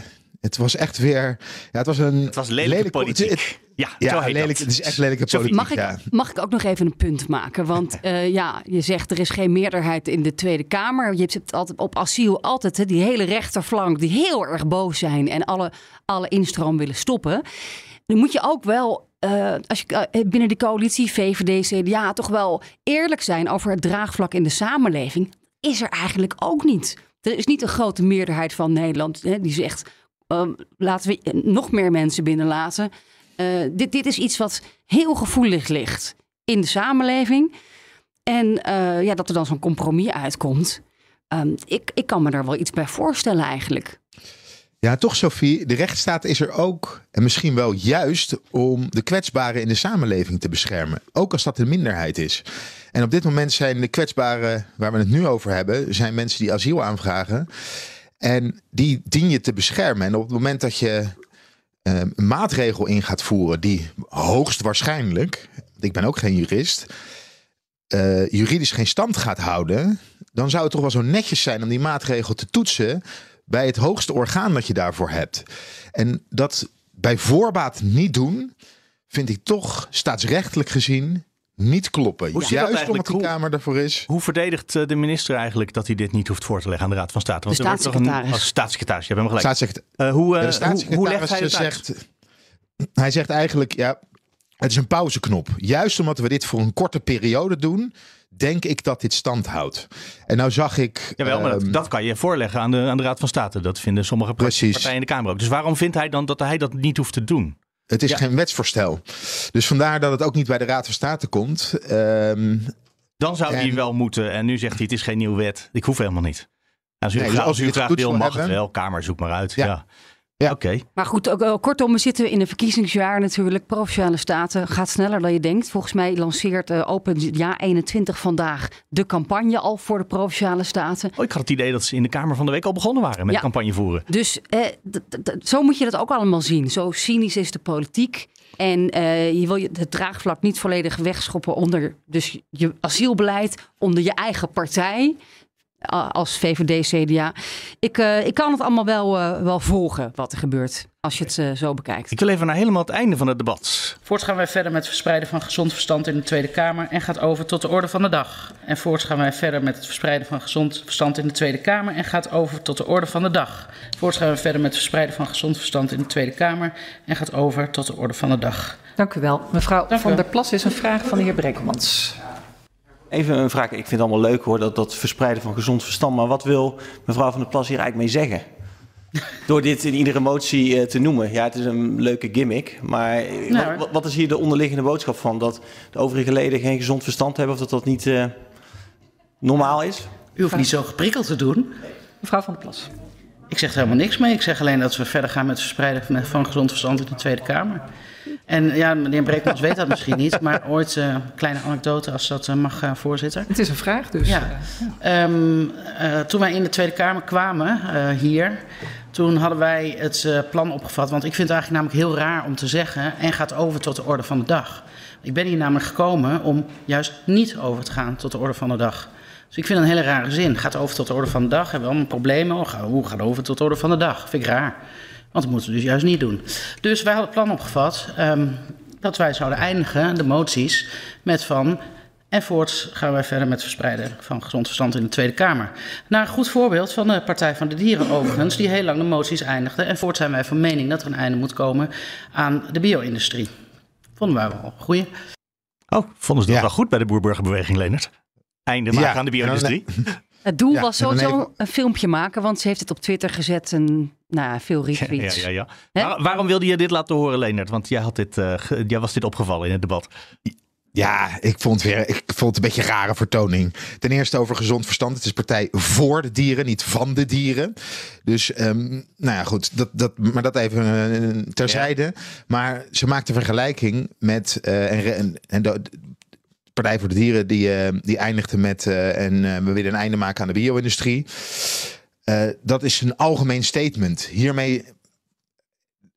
Het was echt weer. Ja, het was een. Het was lelijke politiek. Het, ja, ja zo heet lelijk, het is echt lelijke politiek. Mag ik, ja. mag ik ook nog even een punt maken? Want [LAUGHS] eh, ja, je zegt er is geen meerderheid in de Tweede Kamer. Je hebt altijd op asiel altijd hè, die hele rechterflank die heel erg boos zijn en alle, alle instroom willen stoppen. Dan moet je ook wel, eh, als je eh, binnen de coalitie VVD, CDA, toch wel eerlijk zijn over het draagvlak in de samenleving. Is er eigenlijk ook niet. Er is niet een grote meerderheid van Nederland hè, die zegt: laten we nog meer mensen binnenlaten. Eh, dit, dit is iets wat heel gevoelig ligt in de samenleving. En eh, ja, dat er dan zo'n compromis uitkomt. Ehm, ik, ik kan me daar wel iets bij voorstellen eigenlijk. Ja, toch Sophie, de rechtsstaat is er ook, en misschien wel juist, om de kwetsbaren in de samenleving te beschermen. Ook als dat een minderheid is. En op dit moment zijn de kwetsbaren waar we het nu over hebben, zijn mensen die asiel aanvragen. En die dien je te beschermen. En op het moment dat je eh, een maatregel in gaat voeren die hoogstwaarschijnlijk, ik ben ook geen jurist, eh, juridisch geen stand gaat houden, dan zou het toch wel zo netjes zijn om die maatregel te toetsen bij het hoogste orgaan dat je daarvoor hebt. En dat bij voorbaat niet doen, vind ik toch staatsrechtelijk gezien niet kloppen. Hoe Juist omdat die Hoe- Kamer ervoor is. Hoe verdedigt eh, de minister eigenlijk dat hij dit niet hoeft voor te leggen aan de Raad van State? De er wordt toch een- staatssecretaris. als staatssecretaris, je hebt hem gelijk. Staatssecretaris- Eh, hoe, Ja, eh, de hoe, staatssecretaris hoe legt hij het uit? zegt, hij zegt eigenlijk, ja, het is een pauzeknop. Juist omdat we dit voor een korte periode doen, denk ik dat dit stand houdt. En nou zag ik. Jawel, maar dat, ehm, dat kan je voorleggen aan de, aan de Raad van State. Dat vinden sommige Precies. partijen in de Kamer ook. Dus waarom vindt hij dan dat hij dat niet hoeft te doen? Het is Ja. geen wetsvoorstel. Dus vandaar dat het ook niet bij de Raad van State komt. Ehm, Dan zou hij wel moeten. En nu zegt hij: het is geen nieuwe wet. Ik hoef helemaal niet. Als u, Nee, dus als u u het graag wil, mag het wel. Kamer, zoek maar uit. Ja. Ja. Ja. Oké. Maar goed, ook, eh, kortom, we zitten in een verkiezingsjaar natuurlijk. Provinciale Staten gaat sneller dan je denkt. Volgens mij lanceert eh, Open Ja 21 vandaag de campagne al voor de Provinciale Staten. Oh, ik had het idee dat ze in de Kamer van de week al begonnen waren met Ja. campagne voeren. Dus eh, d- d- d- zo moet je dat ook allemaal zien. Zo cynisch is de politiek. En eh, je wil je het draagvlak niet volledig wegschoppen onder dus je asielbeleid, onder je eigen partij. Als VVD, CDA. Ik, eh, ik kan het allemaal wel, eh, wel volgen wat er gebeurt. Als je het eh, zo bekijkt. Ik wil even naar helemaal het einde van het debat. Voorts gaan wij verder met het verspreiden van gezond verstand in de Tweede Kamer en gaat over tot de orde van de dag. En voorts gaan wij verder met het verspreiden van gezond verstand in de Tweede Kamer en gaat over tot de orde van de dag. Voorts gaan we verder met het verspreiden van gezond verstand in de Tweede Kamer en gaat over tot de orde van de dag. Dank u wel. Mevrouw Dank van der Plas is een vraag van de heer Brekelmans. Even een vraag. Ik vind het allemaal leuk hoor, dat, dat verspreiden van gezond verstand. Maar wat wil mevrouw van der Plas hier eigenlijk mee zeggen? [LAUGHS] Door dit in iedere motie eh, te noemen. Ja, het is een leuke gimmick. Maar Nou, wat, wat- wat is hier de onderliggende boodschap van? Dat de overige leden geen gezond verstand hebben of dat dat niet eh, normaal is? U hoeft niet zo geprikkeld te doen. Mevrouw van der Plas. Ik zeg er helemaal niks mee. Ik zeg alleen dat we verder gaan met het verspreiden van- van gezond verstand in de Tweede Kamer. En ja, meneer Breekmans weet dat misschien niet, maar ooit eh, een kleine anekdote als dat eh, mag, eh, voorzitter. Het is een vraag dus. Ja. Eh, toen wij in de Tweede Kamer kwamen, hier, toen hadden wij het plan opgevat. Want ik vind het eigenlijk namelijk heel raar om te zeggen en gaat over tot de orde van de dag. Ik ben hier namelijk gekomen om juist niet over te gaan tot de orde van de dag. Dus ik vind het een hele rare zin. Gaat over tot de orde van de dag, hebben we allemaal problemen. Hoe gaat over tot de orde van de dag? Vind ik raar. Want dat moeten we dus juist niet doen. Dus wij hadden het plan opgevat ehm, dat wij zouden eindigen, de moties, met van... En voorts gaan wij verder met het verspreiden van gezond verstand in de Tweede Kamer. Naar een goed voorbeeld van de Partij van de Dieren overigens, die heel lang de moties eindigde. En voorts zijn wij van mening dat er een einde moet komen aan de bio-industrie. Vonden wij wel een goeie. Oh, vonden ze dat wel goed bij de boerburgerbeweging, Leonard? Einde maken Ja, aan de bio-industrie. Het doel Ja, was sowieso even- een filmpje maken, want ze heeft het op Twitter gezet en nou, ja, veel [LAUGHS] retweets. Ja, ja, ja. Waar- waarom wilde je dit laten horen, Leonard? Want jij, had dit, eh, jij was dit opgevallen in het debat. Ja, ik vond, weer, ik vond het een beetje een rare vertoning. Ten eerste over gezond verstand. Het is partij voor de dieren, niet van de dieren. Dus, ehm, nou ja, goed. Dat, dat, maar dat even eh, terzijde. Maar ze maakt een vergelijking met... eh, en, en, en de, de Partij voor de Dieren die, eh, die eindigde met... eh, en eh, we willen een einde maken aan de bio-industrie. Dat is een algemeen statement. Hiermee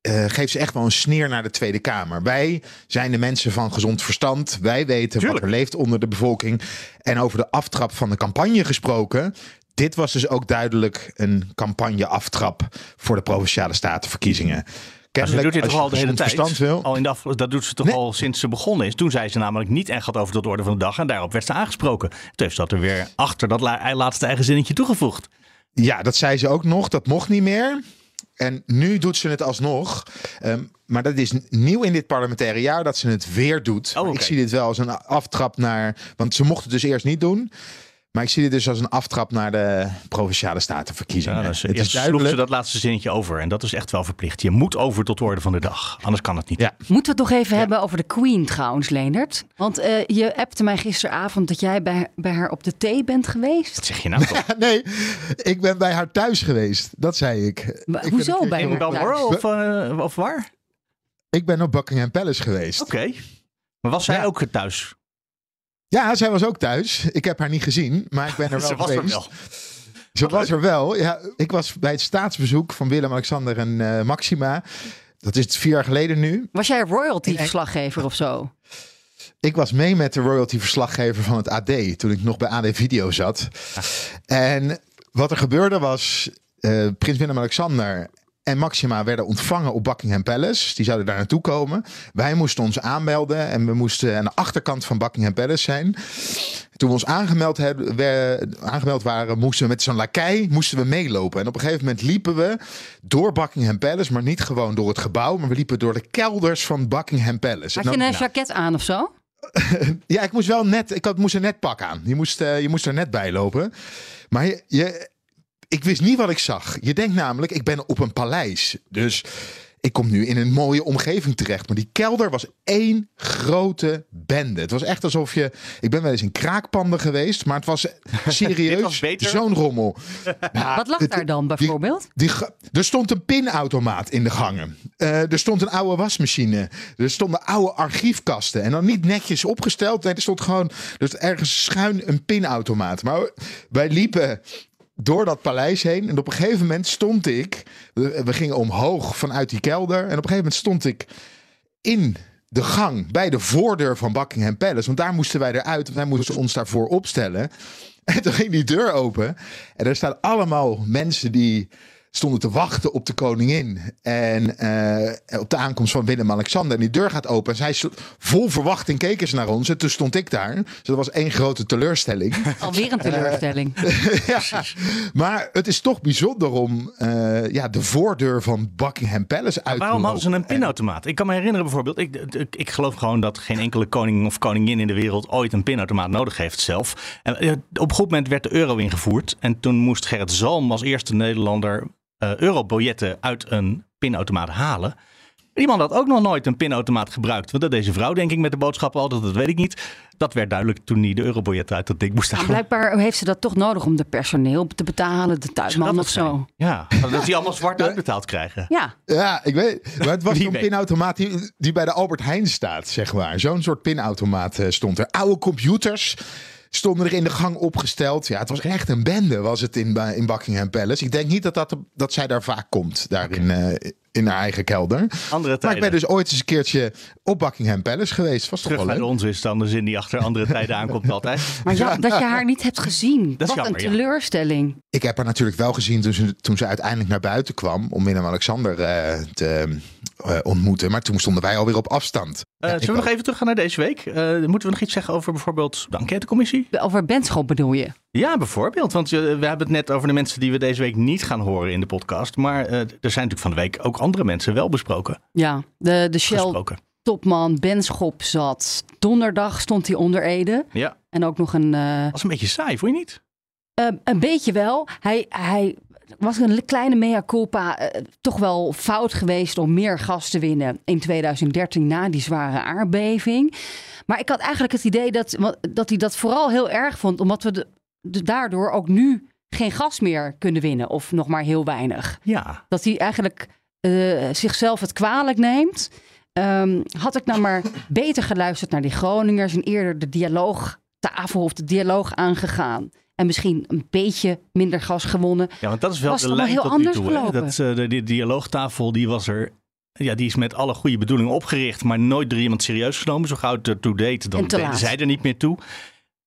eh, geeft ze echt wel een sneer naar de Tweede Kamer. Wij zijn de mensen van gezond verstand. Wij weten Tuurlijk. wat er leeft onder de bevolking. En over de aftrap van de campagne gesproken. dit was dus ook duidelijk een campagne-aftrap voor de provinciale statenverkiezingen. Ze doet dit toch al de hele tijd? wil. Al in de af- dat doet ze toch al sinds ze begonnen is. Toen zei ze namelijk niet en gaat over tot de orde van de dag. En daarop werd ze aangesproken. Toen heeft ze dat er weer achter dat la- laatste eigen zinnetje toegevoegd. Ja, dat zei ze ook nog. Dat mocht niet meer. En nu doet ze het alsnog. Ehm, maar dat is nieuw in dit parlementaire jaar dat ze het weer doet. Oh, Ik zie dit wel als een aftrap naar. Want ze mocht het dus eerst niet doen. Maar ik zie dit dus als een aftrap naar de provinciale statenverkiezingen. Ja, dus het is duidelijk. ze dat laatste zinnetje over. En dat is echt wel verplicht. Je moet over tot de orde van de dag. Anders kan het niet. Ja. Moeten we het nog even hebben over de Queen trouwens, Leendert? Want eh, je appte mij gisteravond dat jij bij, bij haar op de thee bent geweest. Wat zeg je nou [LAUGHS] toch? nee, ik ben bij haar thuis geweest. Dat zei ik. Maar ik hoezo ben bij In haar Balmoral thuis? of, eh, of waar? Ik ben op Buckingham Palace geweest. Oké. Maar was zij ook thuis? Ja, zij was ook thuis. Ik heb haar niet gezien, maar ik ben er [LAUGHS] wel Ze was er geweest. wel. Ze was er wel. Ja, ik was bij het staatsbezoek van Willem-Alexander en eh, Maxima. Dat is vier jaar geleden nu. Was jij royalty-verslaggever of zo? Ik was mee met de royalty-verslaggever van het AD toen ik nog bij AD Video zat. En wat er gebeurde was, eh, prins Willem-Alexander en Maxima werden ontvangen op Buckingham Palace. Die zouden daar naartoe komen. Wij moesten ons aanmelden en we moesten aan de achterkant van Buckingham Palace zijn. Toen we ons aangemeld, hebben, we, aangemeld waren, moesten we met zo'n lakij moesten we meelopen. En op een gegeven moment liepen we door Buckingham Palace, maar niet gewoon door het gebouw, maar we liepen door de kelders van Buckingham Palace. Had je dan- een nou, jacket aan of zo? [LAUGHS] ja, ik moest wel net, ik had, moest een net pak aan. Je moest, eh, je moest er net bij lopen. Maar je, je, ik wist niet wat ik zag. Je denkt namelijk, ik ben op een paleis. Dus ik kom nu in een mooie omgeving terecht. Maar die kelder was één grote bende. Het was echt alsof je... Ik ben wel eens in kraakpanden geweest, maar het was [LAUGHS] serieus zo'n rommel. Ja, Wat lag daar dan bijvoorbeeld? die, er stond een pinautomaat in de gangen. Eh, er stond een oude wasmachine. Er stonden oude archiefkasten. En dan niet netjes opgesteld. Nee, er stond gewoon dus ergens schuin een pinautomaat. Maar wij liepen door dat paleis heen. En op een gegeven moment stond ik. We, gingen omhoog vanuit die kelder. En op een gegeven moment stond ik in de gang bij de voordeur van Buckingham Palace. Want daar moesten wij eruit. Want wij moesten ons daarvoor opstellen. [LAUGHS] En toen ging die deur open. En er staan allemaal mensen die stonden te wachten op de koningin. En eh, op de aankomst van Willem-Alexander. En die deur gaat open. En zij vol verwachting keken ze naar ons. En toen stond ik daar. Dus dat was één grote teleurstelling. [LAUGHS] Alweer een teleurstelling. [LAUGHS] ja, maar het is toch bijzonder om eh, ja, de voordeur van Buckingham Palace uit Waarom te hadden ze een pinautomaat? Ik kan me herinneren bijvoorbeeld, ik, ik, ik geloof gewoon dat geen enkele koning of koningin in de wereld ooit een pinautomaat nodig heeft zelf. En, eh, op een goed moment werd de euro ingevoerd en toen moest Gerrit Zalm als eerste Nederlander eh eurobiljetten uit een pinautomaat halen. Die man had ook nog nooit een pinautomaat gebruikt. Want dat deze vrouw, denk ik, met de boodschappen altijd, dat weet ik niet. Dat werd duidelijk toen hij de eurobiljetten uit dat ding moest Maar halen. blijkbaar heeft ze dat toch nodig om de personeel te betalen, de tuinman of zo. Ja, dat die allemaal zwart uitbetaald krijgen. Ja. Ja, ik weet. Maar het was weet. pinautomaat die, die bij de Albert Heijn staat, zeg maar. Zo'n soort pinautomaat eh, stond er. Oude computers stonden er in de gang opgesteld. Ja, het was echt een bende, was het in, in Buckingham Palace. Ik denk niet dat, dat, dat zij daar vaak komt, daar in, eh, in haar eigen kelder. Andere Maar ik tijden. ben dus ooit eens een keertje op Buckingham Palace geweest. Was toch Terug wel leuk? ons is dan de zin die achter andere [LAUGHS] tijden aankomt altijd. Maar ja, dat je haar niet hebt gezien. Dat is Wat jammer, een ja. teleurstelling. Ik heb haar natuurlijk wel gezien toen ze, toen ze uiteindelijk naar buiten kwam om Willem-Alexander eh, te eh, ontmoeten. Maar toen stonden wij alweer op afstand. Eh, zullen we nog even teruggaan naar deze week? Eh, moeten we nog iets zeggen over bijvoorbeeld de enquêtecommissie? Over Benschop bedoel je? Ja, bijvoorbeeld. Want eh, we hebben het net over de mensen die we deze week niet gaan horen in de podcast. Maar eh, er zijn natuurlijk van de week ook andere mensen wel besproken. Ja, de, de Shell Gesproken. topman Benschop zat. Donderdag stond hij onder Ede. Ja, En ook nog een... eh, was een beetje saai, vond je niet? Eh, een beetje wel. Hij, hij was een kleine mea culpa eh, toch wel fout geweest om meer gas te winnen in 2013 na die zware aardbeving. Maar ik had eigenlijk het idee dat, dat hij dat vooral heel erg vond, omdat we de- daardoor ook nu geen gas meer kunnen winnen of nog maar heel weinig. Ja. Dat hij eigenlijk eh, zichzelf het kwalijk neemt. Ehm, had ik nou maar [LAUGHS] beter geluisterd naar die Groningers en eerder de dialoogtafel of de dialoog aangegaan. En misschien een beetje minder gas gewonnen. Ja, want dat is wel Was de lijn heel tot anders toe. Hè? gelopen. Dat, eh, de, dialoogtafel die was er. Ja, die is met alle goede bedoelingen opgericht, maar nooit door iemand serieus genomen. Zo gauw het ertoe deed, dan deden zij er niet meer toe.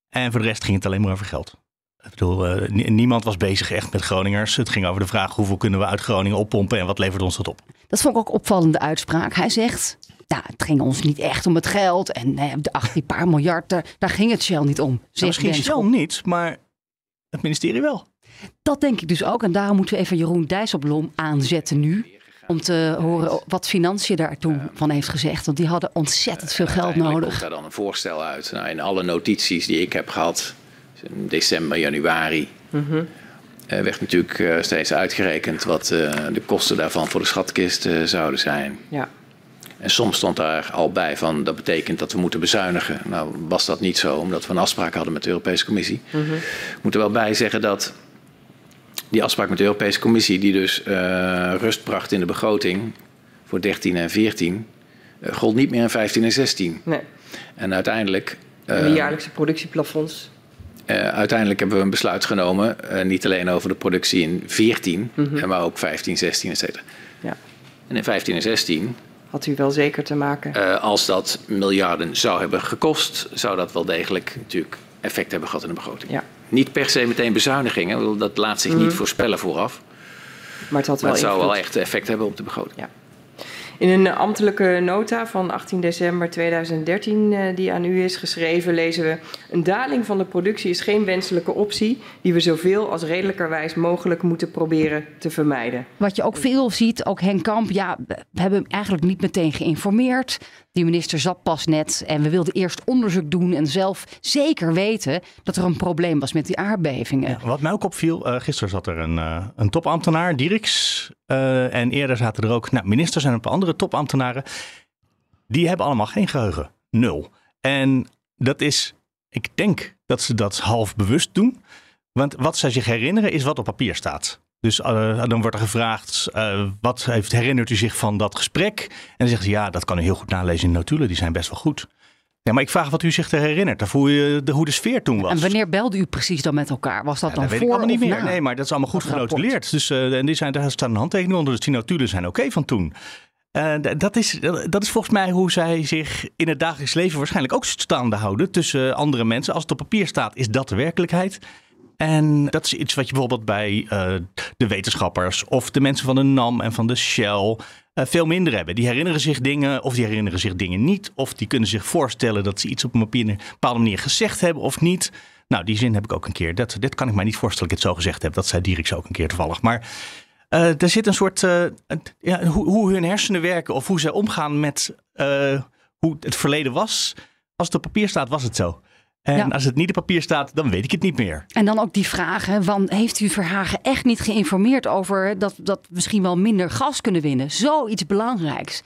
En voor de rest ging het alleen maar over geld. Ik bedoel, uh, niemand was bezig echt met Groningers. Het ging over de vraag hoeveel kunnen we uit Groningen oppompen en wat levert ons dat op. Dat vond ik ook opvallende uitspraak. Hij zegt, nou, het ging ons niet echt om het geld en eh, de die paar miljard, daar, daar, ging het Shell niet om. Nou, misschien Shell niet, maar het ministerie wel. Dat denk ik dus ook. En daarom moeten we even Jeroen Dijsselbloem aanzetten nu. Om te horen wat Financiën daar toen van heeft gezegd. Want die hadden ontzettend veel geld nodig. komt daar dan een voorstel uit. Nou, in alle notities die ik heb gehad, december, januari, mm werd natuurlijk uh, steeds uitgerekend wat uh, de kosten daarvan voor de schatkist zouden zijn. Ja. En soms stond daar al bij van dat betekent dat we moeten bezuinigen. Nou was dat niet zo, omdat we een afspraak hadden met de Europese Commissie. Mm -hmm. Ik moet er wel bij zeggen dat die afspraak met de Europese Commissie, die dus uh, rust bracht in de begroting voor 13 en 14, uh, gold niet meer in 15 en 16. Nee. En uiteindelijk. Uh, en de jaarlijkse productieplafonds. Uiteindelijk hebben we een besluit genomen, niet alleen over de productie in 14, mm -hmm. maar ook 15, 16, et cetera. Ja. En in 15 en 16 had u wel zeker te maken? Uh, als dat miljarden zou hebben gekost, zou dat wel degelijk natuurlijk effect hebben gehad in de begroting. Ja. Niet per se meteen bezuinigingen, dat laat zich mm. niet voorspellen vooraf. Maar het, had wel maar het zou wel echt effect hebben op de begroting. Ja. In een ambtelijke nota van 18 december 2013 uh, die aan u is geschreven, lezen we: Een daling van de productie is geen wenselijke optie die we zoveel als redelijkerwijs mogelijk moeten proberen te vermijden. Wat je ook veel ziet, ook Henk Kamp, ja, we hebben hem eigenlijk niet meteen geïnformeerd. Die minister zat pas net en we wilden eerst onderzoek doen en zelf zeker weten dat er een probleem was met die aardbevingen. Ja, wat mij ook opviel, uh, gisteren zat er een, uh, een topambtenaar, Dieriks, uh, en eerder zaten er ook nou, ministers en een paar andere topambtenaren. Die hebben allemaal geen geheugen, nul. En dat is, ik denk dat ze dat half bewust doen. Want wat zij zich herinneren is wat op papier staat. Dus uh, dan wordt er gevraagd, uh, wat heeft, herinnert u zich van dat gesprek? En dan zegt ze, ja, dat kan u heel goed nalezen in de notulen, die zijn best wel goed. Ja, maar ik vraag wat u zich te herinnert, hoe, je, de, hoe de sfeer toen was. En wanneer belde u precies dan met elkaar? Was dat ja, dan dat voor weet ik allemaal niet meer? Na? Nee, maar dat is allemaal goed genotuleerd. Dus uh, en die zijn, daar staan een handtekening onder, dus die notulen zijn oké okay van toen. Uh, dat, is, dat is volgens mij hoe zij zich in het dagelijks leven waarschijnlijk ook staande houden tussen andere mensen. Als het op papier staat, is dat de werkelijkheid. En dat is iets wat je bijvoorbeeld bij uh, de wetenschappers of de mensen van de NAM en van de Shell veel minder hebben. Die herinneren zich dingen of die herinneren zich dingen niet. Of die kunnen zich voorstellen dat ze iets op een bepaalde manier gezegd hebben of niet. Nou, die zin heb ik ook een keer. Dat, dit kan ik mij niet voorstellen dat ik het zo gezegd heb. Dat zei Dierix ook een keer toevallig. Maar uh, er zit een soort, ja, hoe, hoe, hun hersenen werken of hoe zij omgaan met hoe het verleden was. Als het op papier staat, was het zo. En ja. als het niet op papier staat, dan weet ik het niet meer. En dan ook die vragen: van, heeft u Verhagen echt niet geïnformeerd over dat, dat we misschien wel minder gas kunnen winnen? Zoiets belangrijks.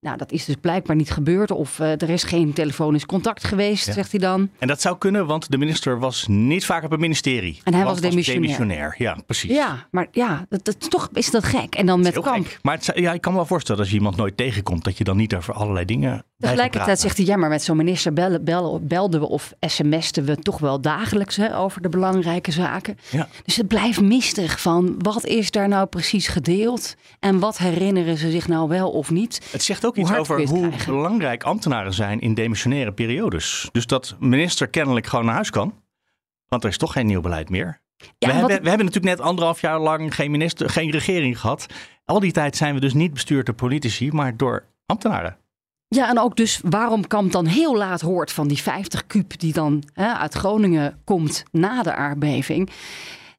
Nou, dat is dus blijkbaar niet gebeurd. Of uh, er is geen telefonisch contact geweest, ja. zegt hij dan. En dat zou kunnen, want de minister was niet vaak op het ministerie. En hij was demissionair. demissionair. Ja, precies. Ja, maar ja, dat, dat, toch is dat gek. En dan met Kamp. Gek. Maar het, ja, ik kan me wel voorstellen als je iemand nooit tegenkomt, dat je dan niet over allerlei dingen. Tegelijkertijd zegt hij, ja, maar met zo'n minister bellen, bellen, belden we of sms'ten we toch wel dagelijks hè, over de belangrijke zaken. Ja. Dus het blijft mistig van wat is daar nou precies gedeeld en wat herinneren ze zich nou wel of niet. Het zegt ook iets over hoe belangrijk ambtenaren zijn in demissionaire periodes. Dus dat minister kennelijk gewoon naar huis kan, want er is toch geen nieuw beleid meer. Ja, we, hebben, we hebben natuurlijk net anderhalf jaar lang geen minister, geen regering gehad. Al die tijd zijn we dus niet bestuurd door politici, maar door ambtenaren. Ja, en ook dus waarom Kamp dan heel laat hoort van die 50 kuub die dan hè, uit Groningen komt na de aardbeving.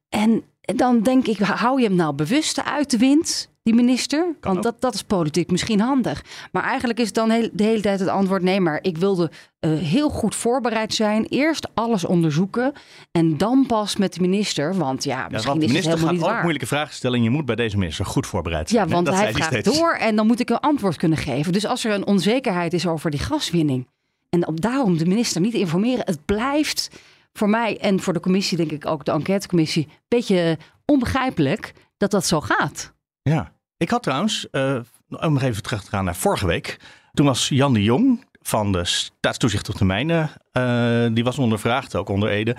En dan denk ik, hou je hem nou bewust uit de wind? Die minister? Want dat, dat is politiek misschien handig. Maar eigenlijk is het dan heel, de hele tijd het antwoord: nee, maar ik wilde uh, heel goed voorbereid zijn. Eerst alles onderzoeken en dan pas met de minister. Want ja, misschien is het helemaal niet gaat waar. ook moeilijke vragen stellen. Je moet bij deze minister goed voorbereid zijn. Ja, want hij vraagt steeds. door en dan moet ik een antwoord kunnen geven. Dus als er een onzekerheid is over die gaswinning en op daarom de minister niet informeren, het blijft voor mij en voor de commissie, denk ik ook de enquêtecommissie, een beetje onbegrijpelijk dat dat zo gaat. Ja, ik had trouwens, uh, om nog even terug te gaan naar vorige week. Toen was Jan de Jong van de Staatstoezicht op de Mijnen, uh, die was ondervraagd, ook onder Ede.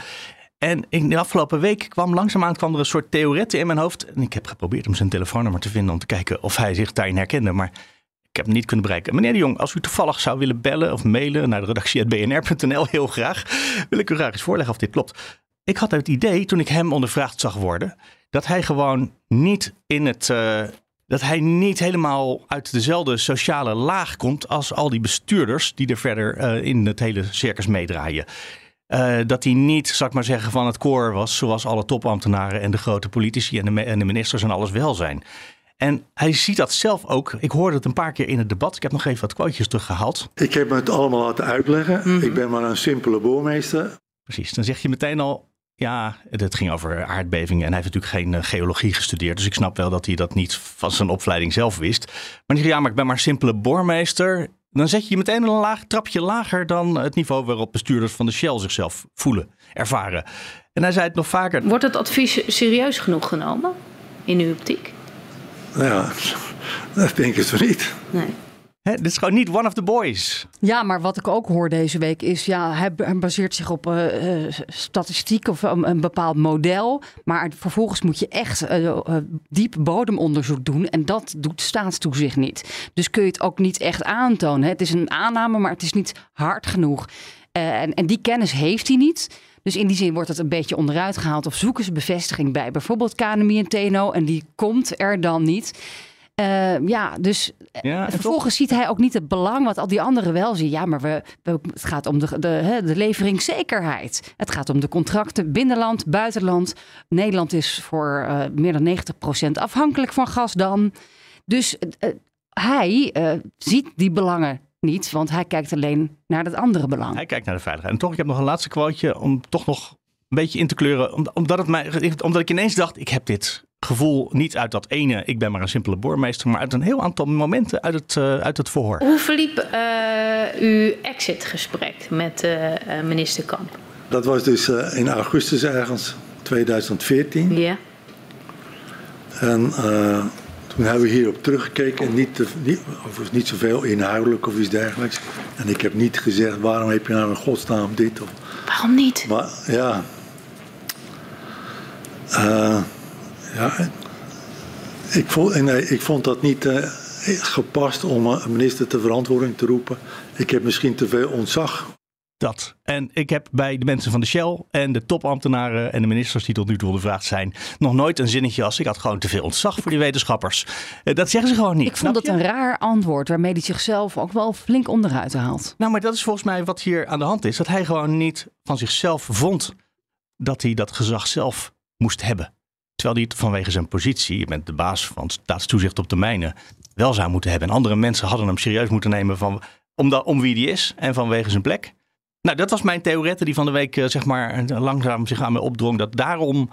En in de afgelopen week kwam langzaamaan kwam er een soort theoretie in mijn hoofd. En ik heb geprobeerd om zijn telefoonnummer te vinden om te kijken of hij zich daarin herkende. Maar ik heb hem niet kunnen bereiken. Meneer de Jong, als u toevallig zou willen bellen of mailen naar de redactie.bnr.nl, heel graag, wil ik u graag eens voorleggen of dit klopt. ik had het idee toen ik hem ondervraagd zag worden, dat hij gewoon niet in het. Uh, dat hij niet helemaal uit dezelfde sociale laag komt als al die bestuurders die er verder uh, in het hele circus meedraaien. Uh, dat hij niet, zal ik maar zeggen, van het koor was zoals alle topambtenaren en de grote politici en de, en de ministers en alles wel zijn. En hij ziet dat zelf ook. Ik hoorde het een paar keer in het debat. Ik heb nog even wat quotejes teruggehaald. Ik heb me het allemaal laten uitleggen. Mm -hmm. Ik ben maar een simpele boormeester. Precies, dan zeg je meteen al, ja, het ging over aardbevingen en hij heeft natuurlijk geen uh, geologie gestudeerd. Dus ik snap wel dat hij dat niet van zijn opleiding zelf wist. Maar hij ja, maar ik ben maar een simpele boormeester. Dan zet je je meteen een laag trapje lager dan het niveau waarop bestuurders van de Shell zichzelf voelen, ervaren. En hij zei het nog vaker. Wordt het advies serieus genoeg genomen in uw optiek? Nou ja, [LAUGHS] dat denk ik het niet. Nee. Dit is gewoon niet one of the boys. Ja, maar wat ik ook hoor deze week is, ja, hij, baseert zich op uh, statistiek of een, een, bepaald model. Maar vervolgens moet je echt diep bodemonderzoek doen. En dat doet staatstoezicht niet. Dus kun je het ook niet echt aantonen. Het is een aanname, maar het is niet hard genoeg. En, en die kennis heeft hij niet. Dus in die zin wordt het een beetje onderuit gehaald. Of zoeken ze bevestiging bij bijvoorbeeld KNMI en TNO. En die komt er dan niet. Uh, ja, dus ja, vervolgens ziet hij ook niet het belang wat al die anderen wel zien. Ja, maar we, we het gaat om de, de, de leveringszekerheid. Het gaat om de contracten binnenland, buitenland. Nederland is voor uh, meer dan 90% afhankelijk van gas dan. Dus uh, hij ziet die belangen niet, want hij kijkt alleen naar het andere belang. Hij kijkt naar de veiligheid. En toch, ik heb nog een laatste quoteje om toch nog een beetje in te kleuren. Omdat, het mij, omdat ik ineens dacht, ik heb dit gevoel niet uit dat ene, ik ben maar een simpele boormeester, maar uit een heel aantal momenten uit het, uh, uit het verhoor. Hoe verliep uh, uw exitgesprek met uh, minister Kamp? Dat was dus in augustus ergens, 2014. Ja. En toen hebben we hierop teruggekeken en niet, te, niet, of niet zoveel inhoudelijk of iets dergelijks. En ik heb niet gezegd, waarom heb je nou in godsnaam dit? Of, waarom niet? Maar ja... Ja, ik vond, nee, ik vond dat niet uh, gepast om een minister ter verantwoording te roepen. Ik heb misschien te veel ontzag. Dat. En ik heb bij de mensen van de Shell en de topambtenaren en de ministers die tot nu toe ondervraagd zijn, nog nooit een zinnetje als ik had gewoon te veel ontzag voor die wetenschappers. Dat zeggen ze gewoon niet. Ik vond dat een raar antwoord waarmee hij zichzelf ook wel flink onderuit haalt. Nou, maar dat is volgens mij wat hier aan de hand is. Dat hij gewoon niet van zichzelf vond dat hij dat gezag zelf moest hebben. Terwijl hij vanwege zijn positie, je bent de baas van staatstoezicht op de mijnen, wel zou moeten hebben. En andere mensen hadden hem serieus moeten nemen van, om, om wie die is en vanwege zijn plek. Nou, dat was mijn theorette die van de week zeg maar, langzaam zich aan me opdrong. Dat daarom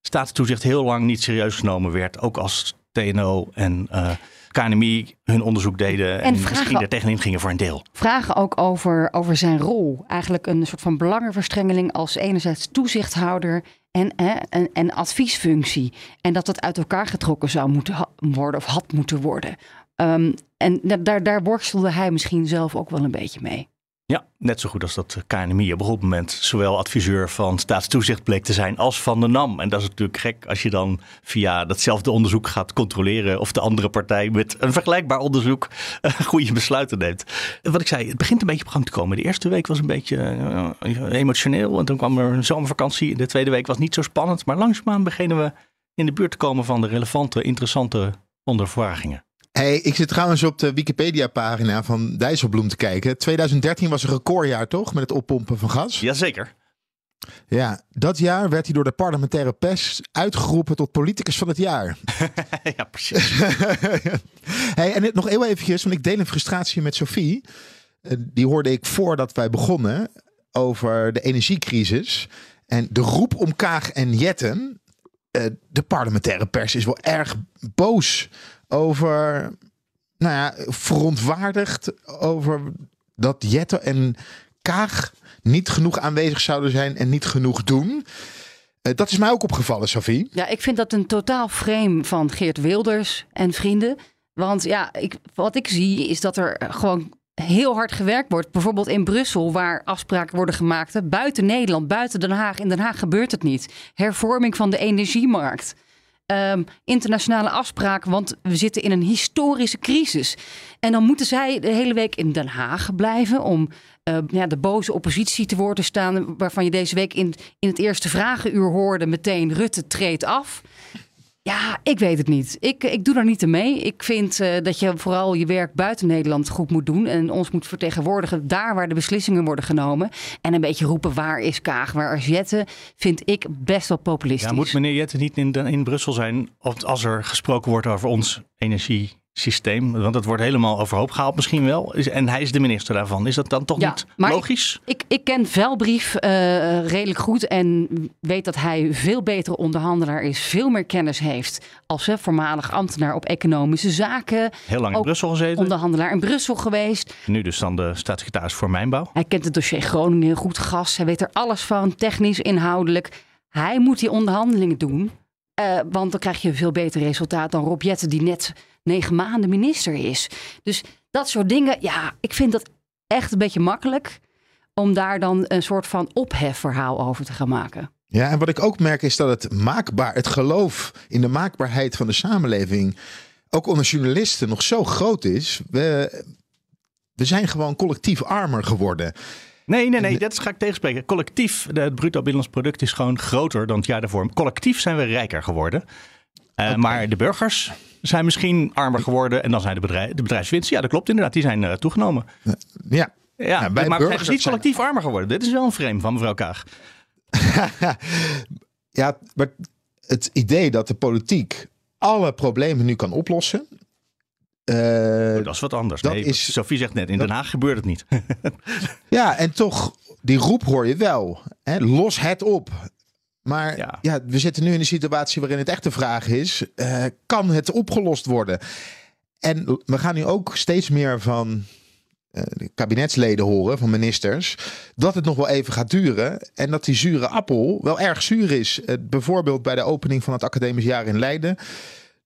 staatstoezicht heel lang niet serieus genomen werd. Ook als TNO en uh, KNMI hun onderzoek deden en, en misschien er tegenin gingen voor een deel. Vragen ook over, over zijn rol. Eigenlijk een soort van belangenverstrengeling als enerzijds toezichthouder en, en, en adviesfunctie. En dat dat uit elkaar getrokken zou moeten worden of had moeten worden. Um, en daar, daar worstelde hij misschien zelf ook wel een beetje mee. Ja, net zo goed als dat KNMI op een goed moment zowel adviseur van staatstoezicht bleek te zijn als van de NAM. En dat is natuurlijk gek als je dan via datzelfde onderzoek gaat controleren of de andere partij met een vergelijkbaar onderzoek goede besluiten neemt. Wat ik zei, het begint een beetje op gang te komen. De eerste week was een beetje uh, emotioneel en toen kwam er een zomervakantie. De tweede week was niet zo spannend, maar langzaamaan beginnen we in de buurt te komen van de relevante, interessante ondervragingen. Hey, ik zit trouwens op de Wikipedia-pagina van Dijsselbloem te kijken. 2013 was een recordjaar, toch? Met het oppompen van gas. Jazeker. Ja, dat jaar werd hij door de parlementaire pers uitgeroepen tot politicus van het jaar. [LAUGHS] ja, precies. [LAUGHS] hey, en nog heel eventjes, want ik deel een frustratie met Sophie. Die hoorde ik voordat wij begonnen over de energiecrisis. En de roep om Kaag en Jetten. De parlementaire pers is wel erg boos over, nou ja, verontwaardigd over dat Jette en Kaag niet genoeg aanwezig zouden zijn en niet genoeg doen. Uh, dat is mij ook opgevallen, Sophie. Ja, ik vind dat een totaal frame van Geert Wilders en vrienden. Want ja, ik, wat ik zie is dat er gewoon heel hard gewerkt wordt. Bijvoorbeeld in Brussel, waar afspraken worden gemaakt. Buiten Nederland, buiten Den Haag. In Den Haag gebeurt het niet. Hervorming van de energiemarkt. Ehm, internationale afspraken, want we zitten in een historische crisis. En dan moeten zij de hele week in Den Haag blijven om uh, ja, de boze oppositie te woord te staan, waarvan je deze week in, in het eerste vragenuur hoorde meteen Rutte treedt af. Ja, ik weet het niet. Ik, ik doe daar niet aan mee. Ik vind uh, dat je vooral je werk buiten Nederland goed moet doen. En ons moet vertegenwoordigen daar waar de beslissingen worden genomen. En een beetje roepen waar is Kaag, waar is Jette, vind ik best wel populistisch. Ja, moet meneer Jette niet in, in Brussel zijn als er gesproken wordt over ons energie systeem? Want het wordt helemaal overhoop gehaald misschien wel. En hij is de minister daarvan. Is dat dan toch niet logisch? Ik, ik ken Velbrief uh, redelijk goed en weet dat hij veel betere onderhandelaar is. Veel meer kennis heeft als hè, voormalig ambtenaar op economische zaken. Heel lang in Brussel gezeten. Onderhandelaar in Brussel geweest. Nu dus dan de staatssecretaris voor Mijnbouw. Hij kent het dossier Groningen goed gas. Hij weet er alles van, technisch, inhoudelijk. Hij moet die onderhandelingen doen. Uh, want dan krijg je een veel beter resultaat dan Rob Jetten, die net negen maanden minister is. Dus dat soort dingen, ja, ik vind dat echt een beetje makkelijk om daar dan een soort van ophefverhaal over te gaan maken. Ja, en wat ik ook merk is dat het maakbaar, het geloof in de maakbaarheid van de samenleving, ook onder journalisten nog zo groot is. We, we zijn gewoon collectief armer geworden. Nee, nee, nee, dat ga ik tegenspreken. Collectief, het bruto binnenlands product is gewoon groter dan het jaar daarvoor. Collectief zijn we rijker geworden. Uh, Maar de burgers zijn misschien armer geworden. En dan zijn de, bedrijf, de bedrijfswinsten, ja dat klopt inderdaad, die zijn uh, toegenomen. Ja. Ja, maar burgers zijn niet collectief armer geworden. Dit is wel een frame van mevrouw Kaag. [LAUGHS] ja, maar het idee dat de politiek alle problemen nu kan oplossen. Uh, dat is wat anders. Dat nee, is, Sophie zegt net, in Den Haag gebeurt het niet. [LAUGHS] ja, en toch, die roep hoor je wel. Hè? Los het op. Maar ja. we zitten nu in een situatie waarin het echt de vraag is: uh, kan het opgelost worden? En we gaan nu ook steeds meer van uh, kabinetsleden horen, van ministers, dat het nog wel even gaat duren. En dat die zure appel wel erg zuur is. Uh, bijvoorbeeld bij de opening van het academisch jaar in Leiden.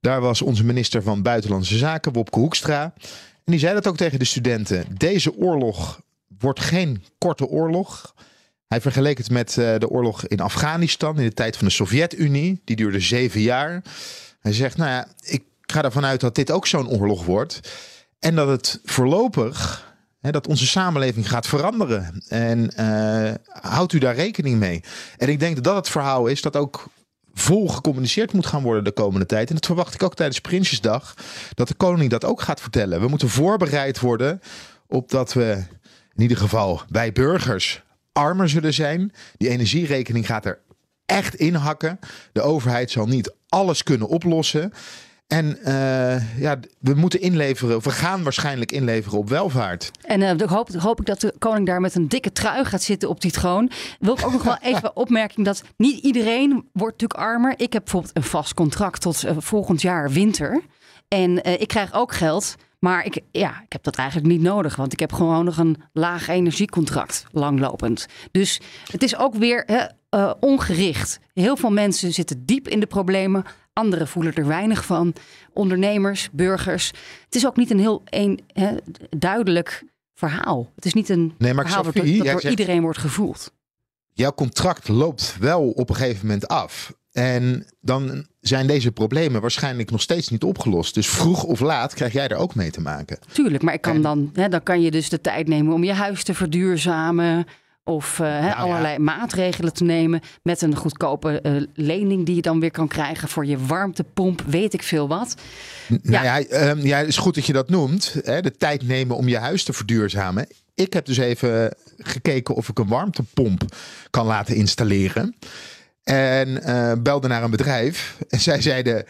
Daar was onze minister van Buitenlandse Zaken, Wopke Hoekstra. En die zei dat ook tegen de studenten. Deze oorlog wordt geen korte oorlog. Hij vergeleek het met uh, de oorlog in Afghanistan in de tijd van de Sovjet-Unie. Die duurde zeven jaar. Hij zegt, nou ja, ik ga ervan uit dat dit ook zo'n oorlog wordt. En dat het voorlopig, hè, dat onze samenleving gaat veranderen. En uh, houdt u daar rekening mee. En ik denk dat dat het verhaal is dat ook vol gecommuniceerd moet gaan worden de komende tijd. En dat verwacht ik ook tijdens Prinsjesdag. Dat de koning dat ook gaat vertellen. We moeten voorbereid worden op dat we in ieder geval wij burgers armer zullen zijn. Die energierekening gaat er echt inhakken. De overheid zal niet alles kunnen oplossen. En uh, ja, we moeten inleveren, of we gaan waarschijnlijk inleveren op welvaart. En uh, ik hoop, hoop ik dat de koning daar met een dikke trui gaat zitten op die troon. Wil ik ook nog wel [LAUGHS] even opmerking dat niet iedereen wordt natuurlijk armer. Ik heb bijvoorbeeld een vast contract tot uh, volgend jaar winter. En ik krijg ook geld maar ik, ja, ik heb dat eigenlijk niet nodig, want ik heb gewoon nog een laag energiecontract, langlopend. Dus het is ook weer uh, ongericht. Heel veel mensen zitten diep in de problemen, anderen voelen er weinig van. Ondernemers, burgers. Het is ook niet een heel een, duidelijk verhaal. Het is niet een nee, maar verhaal Sophie, dat, dat door iedereen wordt gevoeld. Jouw contract loopt wel op een gegeven moment af. En dan zijn deze problemen waarschijnlijk nog steeds niet opgelost. Dus vroeg of laat krijg jij er ook mee te maken. Tuurlijk, maar ik kan dan, hè, dan kan je dus de tijd nemen om je huis te verduurzamen. Of uh, nou, allerlei maatregelen te nemen met een goedkope uh, lening die je dan weer kan krijgen voor je warmtepomp, weet ik veel wat. Nou ja, um, ja het is goed dat je dat noemt. Hè, de tijd nemen om je huis te verduurzamen. Ik heb dus even gekeken of ik een warmtepomp kan laten installeren. En uh, belde naar een bedrijf. En zij zeiden: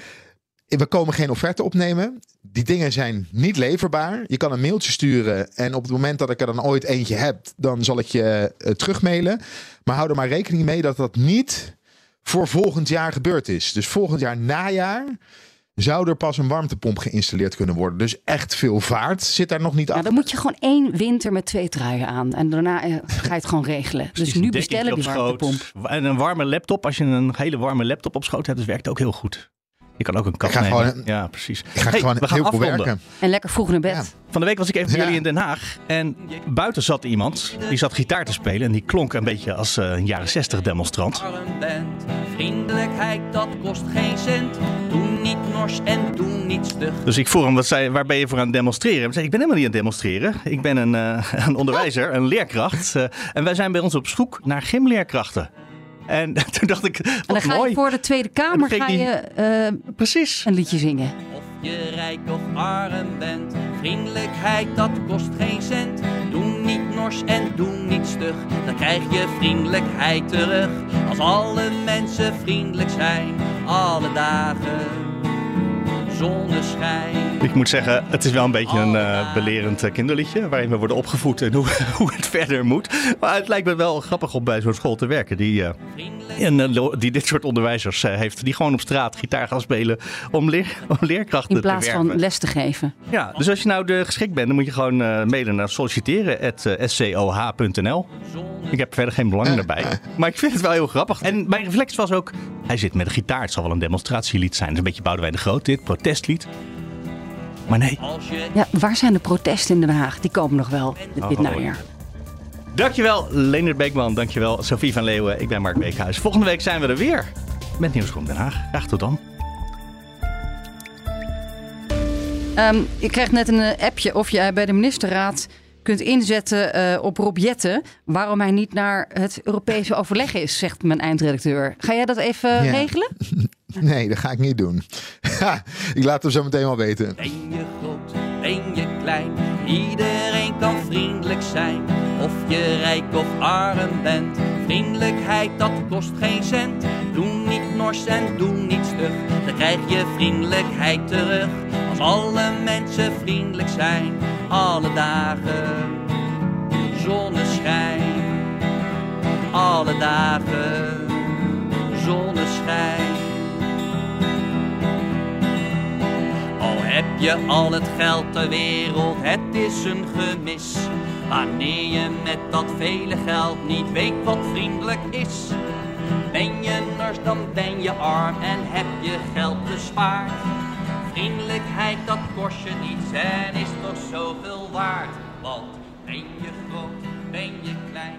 We komen geen offerte opnemen. Die dingen zijn niet leverbaar. Je kan een mailtje sturen. En op het moment dat ik er dan ooit eentje heb, dan zal ik je uh, terugmailen. Maar hou er maar rekening mee dat dat niet voor volgend jaar gebeurd is. Dus volgend jaar najaar zou er pas een warmtepomp geïnstalleerd kunnen worden. Dus echt veel vaart zit daar nog niet af. dan moet je gewoon één winter met twee truien aan. En daarna eh, ga je het gewoon regelen. dus nu bestellen die warmtepomp. En een warme laptop, als je een hele warme laptop op schoot hebt, dat werkt ook heel goed. Je kan ook een kat nemen. Gewoon, ja, precies. Ik ga gewoon we gaan heel afronden. werken. En lekker vroeg naar bed. Van de week was ik even bij jullie in Den Haag. En buiten zat iemand, die zat gitaar te spelen. En die klonk een beetje als uh, een jaren zestig demonstrant. Vriendelijkheid, dat kost geen cent. Doe niet nors en doe niet stug. Dus ik vroeg hem, wat zei, waar ben je voor aan het demonstreren? Hij zei, ik ben helemaal niet aan het demonstreren. Ik ben een, uh, [LAUGHS] een onderwijzer, een leerkracht. Uh, en wij zijn bij ons op zoek naar gymleerkrachten. En [LAUGHS] toen dacht ik, wat En dan ga mooi. je voor de Tweede Kamer ga je, uh, Precies. een liedje zingen. je rijk of arm bent. Vriendelijkheid, dat kost geen cent. Doe niet nors en doe niet stug. Dan krijg je vriendelijkheid terug. Als alle mensen vriendelijk zijn, alle dagen zonneschijn. Ik moet zeggen, het is wel een beetje een uh, belerend uh, kinderliedje. Waarin we worden opgevoed en hoe, [LAUGHS] hoe het verder moet. Maar het lijkt me wel grappig om bij zo'n school te werken. Die, uh, en, die dit soort onderwijzers heeft. Die gewoon op straat gitaar gaan spelen om, leer, om leerkrachten In plaats te werven. van les te geven. Ja, dus als je nou de geschikt bent, dan moet je gewoon mailen naar solliciteren.scoh.nl. Ik heb verder geen belang daarbij. [LAUGHS] Maar ik vind het wel heel grappig. En mijn reflex was ook, hij zit met een gitaar. Het zal wel een demonstratielied zijn. Het is een beetje Boudewijn de Groot dit, protestlied. Maar nee. Ja, waar zijn de protesten in Den Haag? Die komen nog wel dit, dit Oh, najaar. Dankjewel, Leonard Beekman. Dankjewel, Sophie van Leeuwen. Ik ben Mark Beekhuis. Volgende week zijn we er weer met Nieuwsroom Den Haag. Graag tot dan. Um, ik kreeg net een uh, appje of jij bij de ministerraad kunt inzetten uh, op Rob Jetten waarom hij niet naar het Europese overleg is, zegt mijn eindredacteur. Ga jij dat even Ja. regelen? [LAUGHS] Nee, dat ga ik niet doen. [LAUGHS] ik laat hem zo meteen wel weten. Ben je groot, ben je klein, iedereen kan vriendelijk zijn. Of je rijk of arm bent, vriendelijkheid dat kost geen cent. Doe niet nors en doe niet stug, dan krijg je vriendelijkheid terug. Als alle mensen vriendelijk zijn, alle dagen zonneschijn. Alle dagen zonneschijn. Al heb je al het geld ter wereld, het is een gemis. Wanneer je met dat vele geld niet weet wat vriendelijk is. Ben je nors, dan ben je arm en heb je geld gespaard. Vriendelijkheid, dat kost je niets en is toch zoveel waard. Want ben je groot, ben je klein,